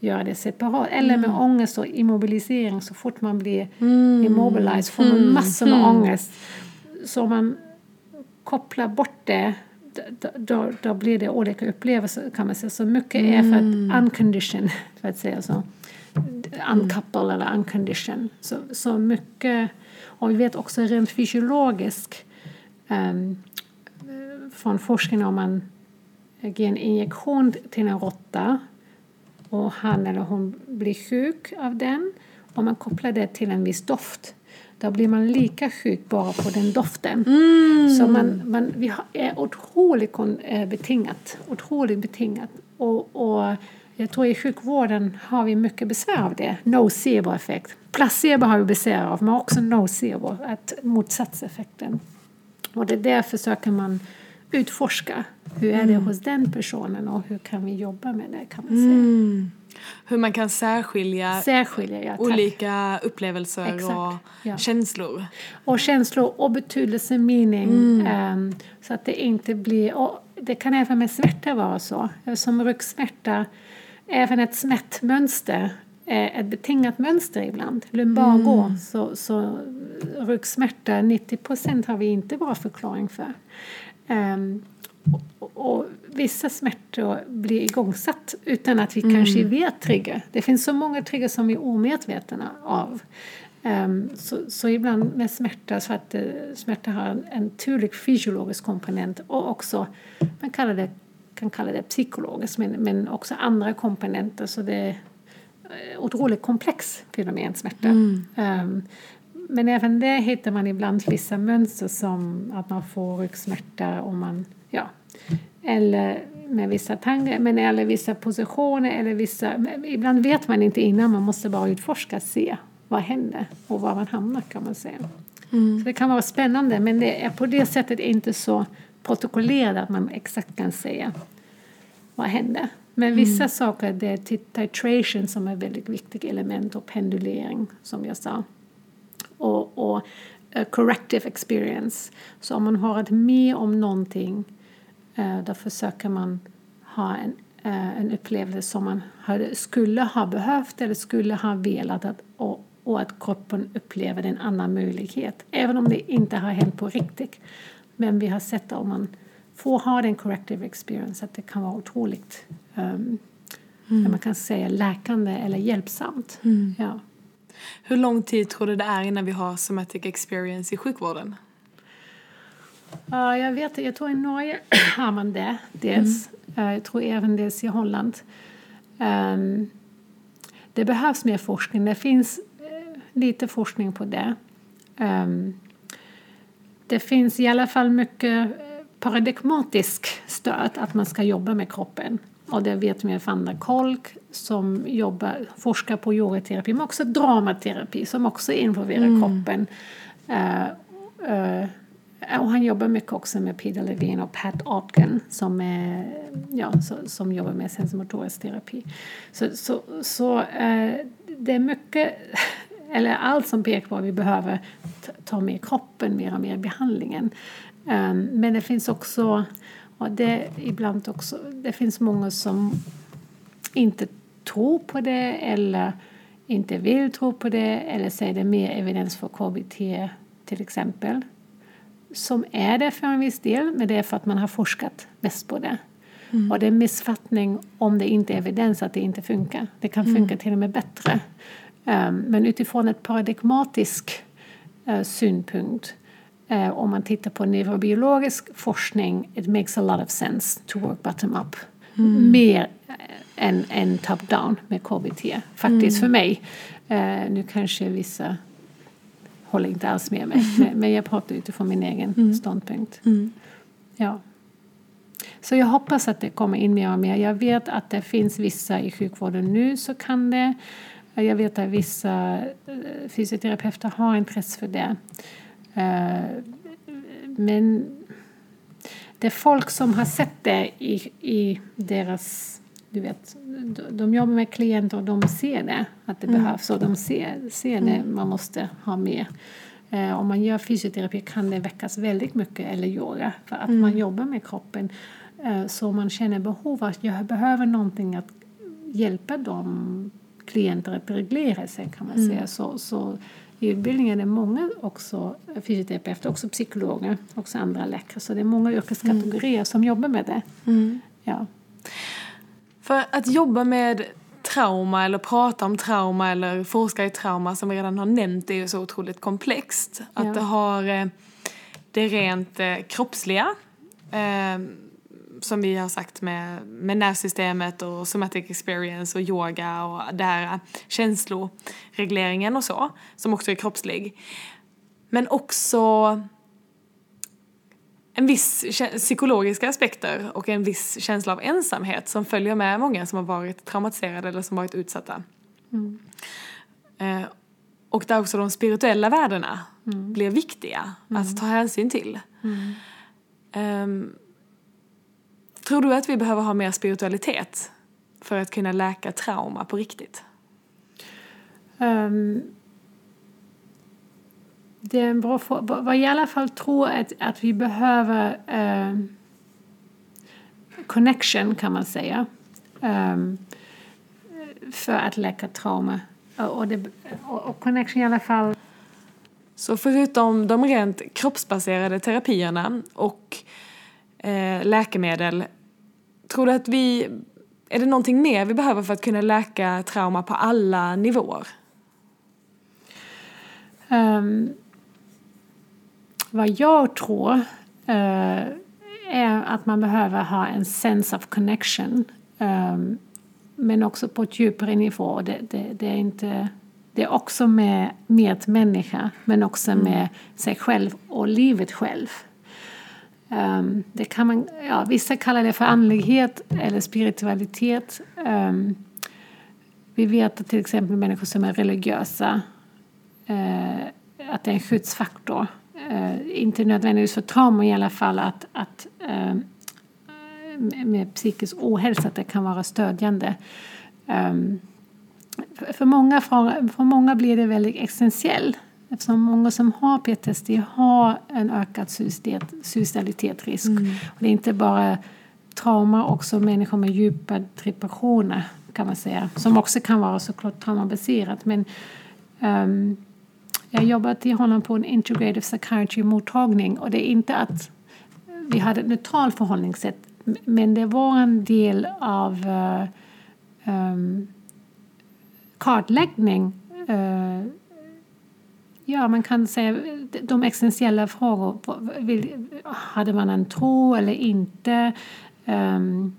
göra det separat. Eller med ångest och immobilisering. Så fort man blir immobilized får man massor med ångest. Så om man kopplar bort det då, då, då blir det olika upplevelser kan man säga. Så mycket är för att uncondition, för att säga så. Uncouple eller uncondition. Så, så mycket, och vi vet också rent fysiologiskt från forskning om man ger en injektion till en råtta och han eller hon blir sjuk av den och man kopplar det till en viss doft då blir man lika sjuk bara på den doften. Mm. Så man, man, vi är otroligt eh, betingat. Otroligt betingat. Och, och jag tror i sjukvården har vi mycket besvär av det. Nocebo-effekt. Placebo har vi besvär av, men också nocebo, motsatseffekten. Och det där försöker man utforska. Hur är det mm. hos den personen och hur kan vi jobba med det kan man säga. Mm. Hur man kan särskilja, särskilja ja, olika upplevelser Exakt, och ja. känslor. Och känslor och betydelse, mening. Mm. Um, så att det inte blir... Det kan även med smärta vara så. Som ryggssmärta, även ett smärtmönster är ett betingat mönster ibland. Lumbago, mm. så, så ryggsmärta, 90 procent har vi inte bra förklaring för. Um, och, och, vissa smärtor blir igångsatt utan att vi mm. kanske vet trigger. Det finns så många trigger som vi är omedvetna av. Um, så, så, ibland med smärta, så att uh, smärta har en, en tydlig fysiologisk komponent och också, man kallar det, kan kalla det psykologiskt, men, men också andra komponenter. Så det otroligt komplex fenomen, smärta. Mm. Um, men även där hittar man ibland vissa mönster som att man får ryggsmärta och man, ja, eller med vissa tankar, men eller vissa positioner eller vissa, ibland vet man inte innan, man måste bara utforska, se vad händer och var man hamnar kan man säga. Mm. Så det kan vara spännande men det är på det sättet inte så protokollerat att man exakt kan säga vad händer. Men mm. vissa mm. saker, det är titration som är ett väldigt viktigt element och pendulering som jag sa och, och uh, corrective experience. Så om man har varit med om någonting uh, då försöker man ha en, uh, en upplevelse som man hade, skulle ha behövt eller skulle ha velat att, och, och att kroppen upplever en annan möjlighet. Även om det inte har hänt på riktigt. Men vi har sett om man får ha den corrective experience att det kan vara otroligt um, mm. man kan säga läkande eller hjälpsamt. Mm. Ja. Hur lång tid tror du det är innan vi har somatic experience i sjukvården? Uh, jag vet jag tror i Norge har man det dels. Mm. Uh, jag tror även dels i Holland. Um, det behövs mer forskning. Det finns uh, lite forskning på det. Um, det finns i alla fall mycket paradigmatisk stöd att man ska jobba med kroppen. Och det vet vi van der Kolk som jobbar, forskar på yogaterapi men också dramaterapi som också involverar mm. kroppen. Uh, uh, och han jobbar mycket också med Peter Levine och Pat Otken som, är, ja, så, som jobbar med sensomotorisk terapi. Så, så, så uh, det är mycket, eller allt som pekar på att vi behöver ta med kroppen mer och mer i behandlingen. Um, men det finns också och det, ibland också, det finns många som inte tror på det eller inte vill tro på det eller säger det är mer evidens för KBT till exempel. Som är det för en viss del, men det är för att man har forskat mest på det. Mm. Och det är missuppfattning om det inte är evidens att det inte funkar. Det kan mm. funka mm. till och med bättre. Um, men utifrån ett paradigmatisk uh, synpunkt Eh, om man tittar på neurobiologisk forskning, it makes a lot of sense to work bottom up. Mm. Mer än, än top down med KBT, faktiskt mm. för mig. Eh, nu kanske vissa håller inte alls med mig, mm. men jag pratar utifrån min egen mm. ståndpunkt. Mm. Ja. Så jag hoppas att det kommer in mer och mer. Jag vet att det finns vissa i sjukvården nu så kan det. Jag vet att vissa eh, fysioterapeuter har intresse för det. Eh, men det är folk som har sett det i, i deras... Du vet, de jobbar med klienter och de ser det, att det mm. behövs. Och de ser, ser det mm. man måste ha med. Eh, om man gör fysioterapi kan det väckas väldigt mycket, eller yoga, för att mm. man jobbar med kroppen. Eh, så man känner behov av att jag behöver någonting att hjälpa de klienter att reglera sig kan man mm. säga. Så, så i utbildningen är många också fysioterapeuter, också psykologer, också andra läkare. Så det är många yrkeskategorier mm. som jobbar med det. Mm. Ja. För att jobba med trauma eller prata om trauma eller forska i trauma som vi redan har nämnt är ju så otroligt komplext. Att ja. det har eh, det rent eh, kroppsliga eh, som vi har sagt med, med nervsystemet och somatic experience och yoga och det här känsloregleringen och så, som också är kroppslig. Men också en viss psykologiska aspekter och en viss känsla av ensamhet som följer med många som har varit traumatiserade eller som varit utsatta. Mm. Eh, och där också de spirituella värdena mm. blir viktiga mm. att ta hänsyn till. Um, tror du att vi behöver ha mer spiritualitet för att kunna läka trauma på riktigt? Um, det är en bra fråga. Vad jag i alla fall tror att, att vi behöver uh, connection kan man säga. Um, för att läka trauma. Och, det, och, connection i alla fall. Så förutom de rent kroppsbaserade terapierna och eh, läkemedel, tror du att vi, är det någonting mer vi behöver för att kunna läka trauma på alla nivåer? Um, vad jag tror uh, är att man behöver ha en sense of connection. Um, men också på ett djupare nivå. Det, det, det, är, inte, det är också med medmänniska men också mm. med sig själv och livet själv. Um, det kan man, ja, vissa kallar det för andlighet eller spiritualitet. Um, vi vet att till exempel människor som är religiösa uh, att det är en skyddsfaktor. Uh, inte nödvändigtvis för trauma i alla fall att, att uh, med psykisk ohälsa att det kan vara stödjande. Um, för, många, för, för många blir det väldigt existentiellt eftersom många som har PTSD har en ökad suicidalitetsrisk. Mm. det är inte bara trauma, också människor med djupa depressioner kan man säga, som också kan vara såklart traumabaserat. Men um, jag jobbat i Holland på en integrative psychiatry-mottagning och det är inte att vi hade ett neutralt förhållningssätt men det var en del av uh, um, kartläggning uh, Ja, man kan säga de existentiella frågor. Hade man en tro eller inte? Um,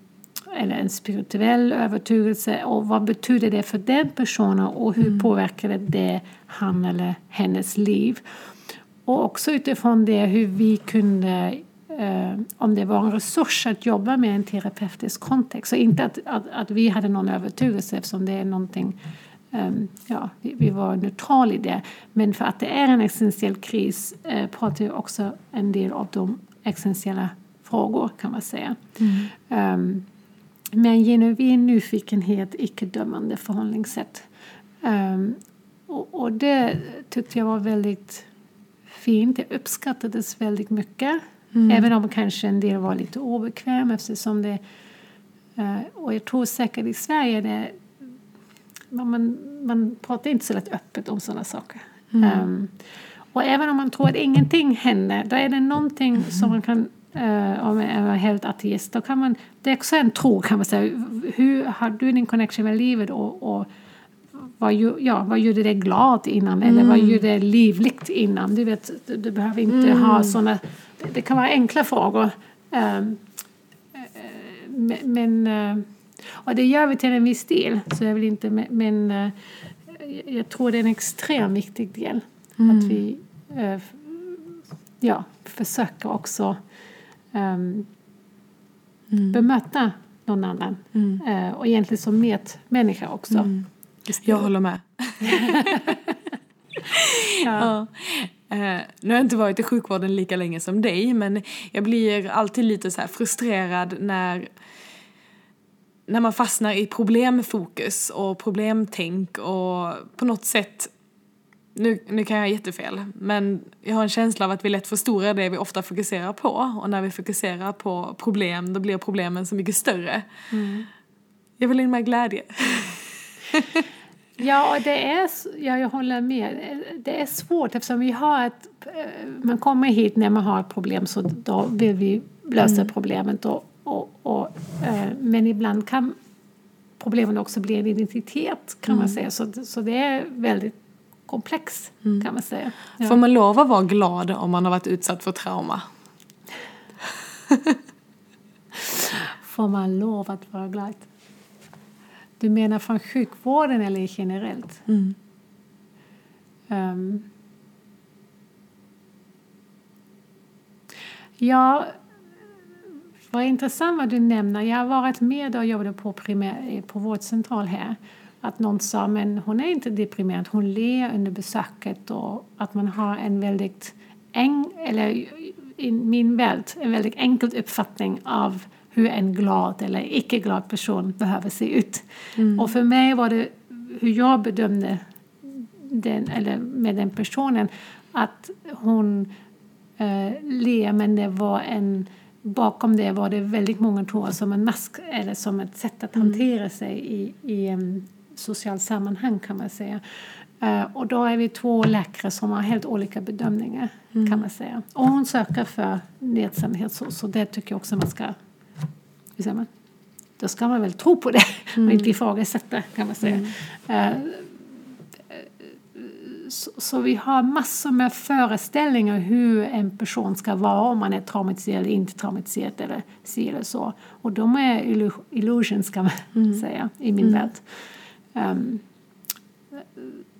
eller en spirituell övertygelse och vad betyder det för den personen och hur mm. påverkade det han eller hennes liv? Och också utifrån det hur vi kunde eh, om det var en resurs att jobba med en terapeutisk kontext. Så inte att, att, att vi hade någon övertygelse eftersom det är någonting ja, vi, var neutrala i det. Men för att det är en existentiell kris uh, pratar vi också en del av de existentiella frågor kan man säga. Mm. Um, med genuin nyfikenhet, icke-dömande förhållningssätt. Um, och, det tyckte jag var väldigt fint. Det uppskattades väldigt mycket. Mm. Även om kanske en del var lite obekväm eftersom det... Uh, och jag tror säkert i Sverige det, man, man pratar inte så lätt öppet om sådana saker. Mm. Um, och även om man tror att ingenting händer, då är det någonting mm. som man kan uh, om man är helt ateist, då kan man, det är också en tro kan man säga. Hur har du din connection med livet och, och vad, ja, vad gjorde dig glad innan? Mm. Eller vad gjorde dig livligt innan? Du vet, du, du behöver inte mm. ha sådana det kan vara enkla frågor. Eh, men, eh, och det gör vi till en viss del, så jag vill inte, men eh, jag tror det är en extremt viktig del. Mm. Att vi ja, försöker också um, mm. bemöta någon annan. Mm. och egentligen som medmänniska också. Mm. Jag håller med. ja. ja. Eh, nu har jag inte varit i sjukvården lika länge som dig men jag blir alltid lite så frustrerad när när man fastnar i problemfokus och problemtänk och på något sätt nu, nu kan jag ha jättefel, men jag har en känsla av att vi lätt förstorar det vi ofta fokuserar på och när vi fokuserar på problem då blir problemen så mycket större. Mm. Jag vill in med glädje. Ja, det är, ja, jag håller med. Det är svårt eftersom vi har ett... Eh, man kommer hit när man har ett problem så då vill vi lösa mm. problemet. Och, och, och, eh, men ibland kan problemen också bli en identitet kan mm. man säga. Så, så det är väldigt komplext mm. kan man säga. Ja. Får man lov att vara glad om man har varit utsatt för trauma? Får man lov att vara glad? Du menar från sjukvården eller generellt? Mm. Um, ja, vad intressant vad du nämner. Jag har varit med och jobbat på, primär, på vårdcentral här. Att någon sa men hon är inte deprimerad, hon ler under besöket och att man har en väldigt, en, eller i min värld, en väldigt enkel uppfattning av hur en glad eller icke glad person behöver se ut. Mm. Och för mig var det hur jag bedömde den, eller med den personen att hon eh, ler men det var en bakom det var det väldigt många tror som en mask eller som ett sätt att mm. hantera sig i, i en social sammanhang kan man säga. Uh, och då är vi två läkare som har helt olika bedömningar mm. kan man säga. Och hon söker för nedsamhet så, så det tycker jag också man ska hur säger man? Då ska man väl tro på det mm. och inte ifrågasätta kan man säga. Mm. Så, vi har massor med föreställningar hur en person ska vara om man är traumatiserad eller inte traumatiserad eller si eller så. Och de är illusions kan man mm. säga i min mm. värld. Um,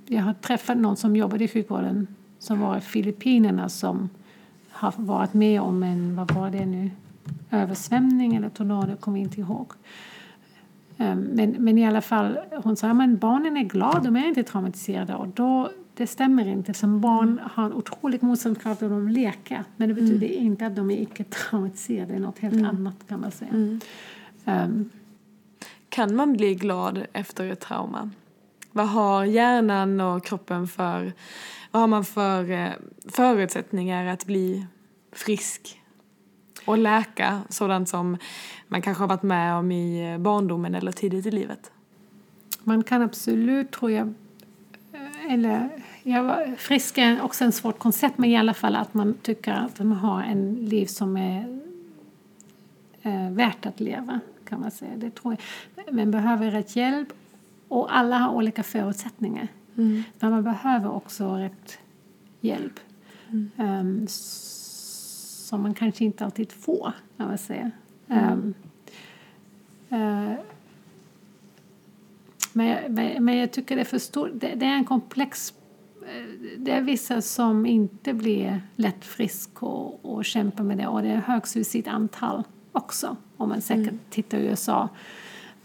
jag har träffat någon som jobbade i sjukvården som var i Filippinerna som har varit med om en, vad var det nu, översvämning eller tornado, kommer inte ihåg. Um, men, men i alla fall, hon sa att barnen är glada, de är inte traumatiserade. Och då det stämmer inte. Som barn har en otrolig motståndskraft och de leker. Men det betyder mm. inte att de är icke traumatiserade. Det är något helt mm. annat kan man säga. Mm. Um, kan man bli glad efter ett trauma? Vad har hjärnan och kroppen för, vad har man för eh, förutsättningar att bli frisk och läka sådant som man kanske har varit med om i barndomen eller tidigt i livet? Man kan absolut, tror jag, eller ja, frisk är också ett svårt koncept, men i alla fall att man tycker att man har en liv som är eh, värt att leva, kan man säga. Det tror jag. Man behöver rätt hjälp och alla har olika förutsättningar. Mm. Men man behöver också rätt hjälp. Mm. Um, som man kanske inte alltid får, kan man säga. Um, uh, men, men jag tycker det är för stort. Det, det, är en komplex... Det är vissa som inte blir lätt frisk och, och kämpar med det. Och det är högt suicidantal också, om man säkert mm. tittar i USA.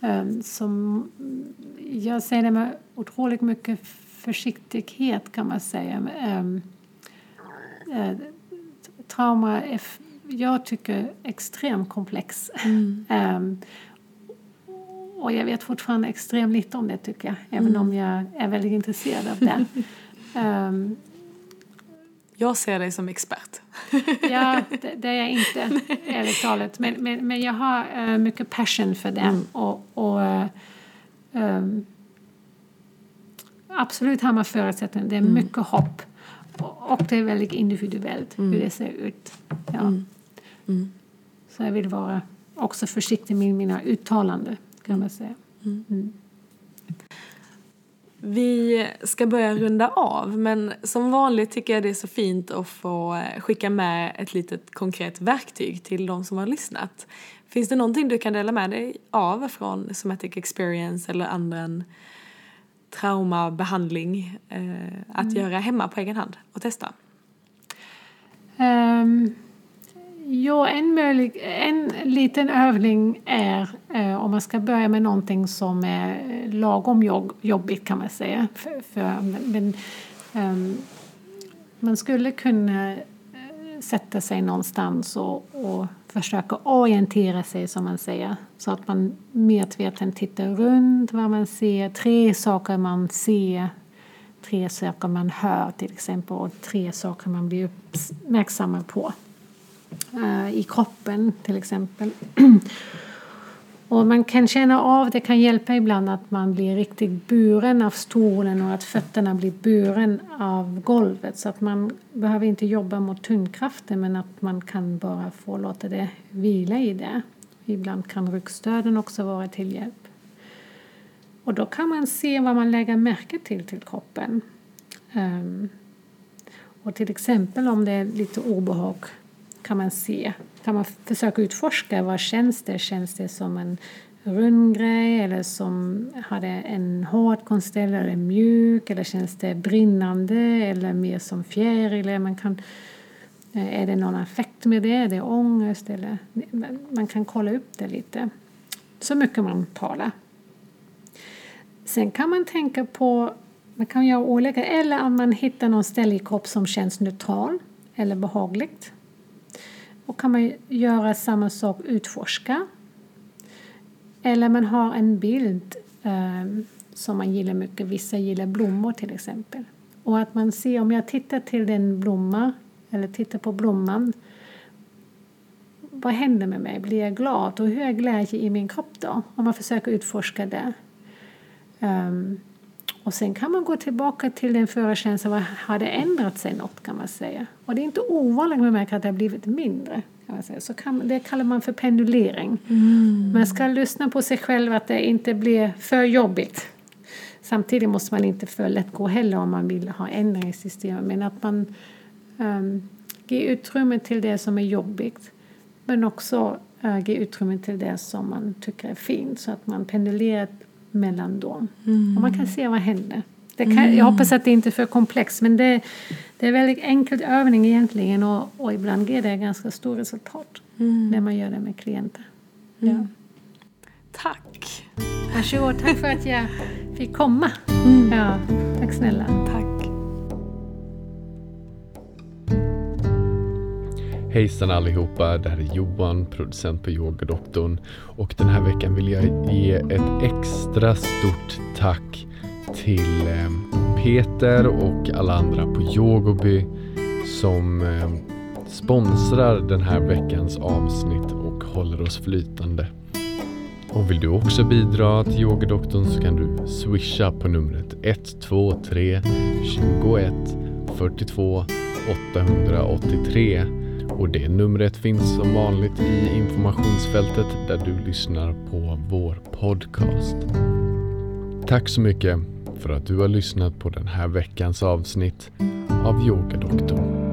Um, som, jag säger det med otroligt mycket försiktighet, kan man säga. Um, uh, trauma är, jag tycker, extremt komplex. Mm. Um, och jag vet fortfarande extremt lite om det tycker jag, även mm. om jag är väldigt intresserad av det. um, jag ser dig som expert. ja, det, det, är jag inte, ärligt talat. Men, men, men jag har uh, mycket passion för det. Mm. Och, och uh, um, absolut har man förutsättningar. Det är mm. mycket hopp. Och, och, det är väldigt individuellt mm. hur det ser ut. Ja. Mm. Mm. Så jag vill vara också försiktig med mina uttalanden kan man säga. Mm. mm. Vi ska börja runda av, men som vanligt tycker jag det är så fint att få eh, skicka med ett litet konkret verktyg till de som har lyssnat. Finns det någonting du kan dela med dig av från Somatic Experience eller annan traumabehandling eh, att mm. göra hemma på egen hand och testa? Um Ja, en, möjlig, en liten övning är eh, om man ska börja med någonting som är lagom jobb, jobbigt kan man säga. För, för men, um, man skulle kunna eh, sätta sig någonstans och, och försöka orientera sig som man säger. Så att man medvetet tittar runt vad man ser, tre saker man ser tre saker man hör till exempel och tre saker man blir uppmärksamma på. Eh, I kroppen till exempel. Och man kan känna av, det kan hjälpa ibland att man blir riktigt buren av stolen och att fötterna blir buren av golvet. Så att man behöver inte jobba mot tyngdkraften men att man kan bara få låta det vila i det. Ibland kan ryggstöden också vara till hjälp. Och då kan man se vad man lägger märke till till kroppen. Ehm, och till exempel om det är lite obehag kan man se, kan man försöka utforska vad känns det? Känns det som en rund grej eller som hade en hård konstell eller mjuk eller känns det brinnande eller mer som fjäril? Man kan, eh, är det någon affekt med det? Är det ångest? Eller, man kan kolla upp det lite. Så mycket man talar. Sen kan man tänka på, man kan göra olika, eller om man hittar någon ställe i kroppen som känns neutral eller behagligt. Och kan man göra samma sak, utforska. Eller man har en bild eh, som man gillar mycket, vissa gillar blommor till exempel. Och att man ser, om jag tittar till den blomma, eller tittar på blomman, vad händer med mig? Blir jag glad? Och hur är glädje i min kropp då? Om man försöker utforska det. Um, och sen kan man gå tillbaka till den förra känslan. Har det ändrat sig något kan man säga? Och det är inte ovanligt att märka att det har blivit mindre. Kan man säga. Så kan, det kallar man för pendulering. Mm. Man ska lyssna på sig själv att det inte blir för jobbigt. Samtidigt måste man inte för lätt gå heller om man vill ha ändring i systemet. Men att man um, ger utrymme till det som är jobbigt. Men också uh, ge utrymme till det som man tycker är fint. Så att man pendulerar mellan dem. Mm. Och man kan se vad händer. Kan, mm. Jag hoppas att det inte är för komplext men det, det är väldigt enkel övning egentligen och, och ibland ger det ganska stort resultat mm. när man gör det med klienter. Mm. Ja. Tack! Varsågod, tack för att jag fick komma. Mm. Ja, tack snälla. Tack. Hejsan allihopa, det här är Johan, producent på Yogadoktorn och den här veckan vill jag ge ett extra stort tack till eh, Peter och alla andra på Yogoby som eh, sponsrar den här veckans avsnitt och håller oss flytande. Och vill du också bidra till Yogadoktorn så kan du swisha på numret 123 21 42 883 och det numret finns som vanligt i informationsfältet där du lyssnar på vår podcast. Tack så mycket för att du har lyssnat på den här veckans avsnitt av Yogadoktorn.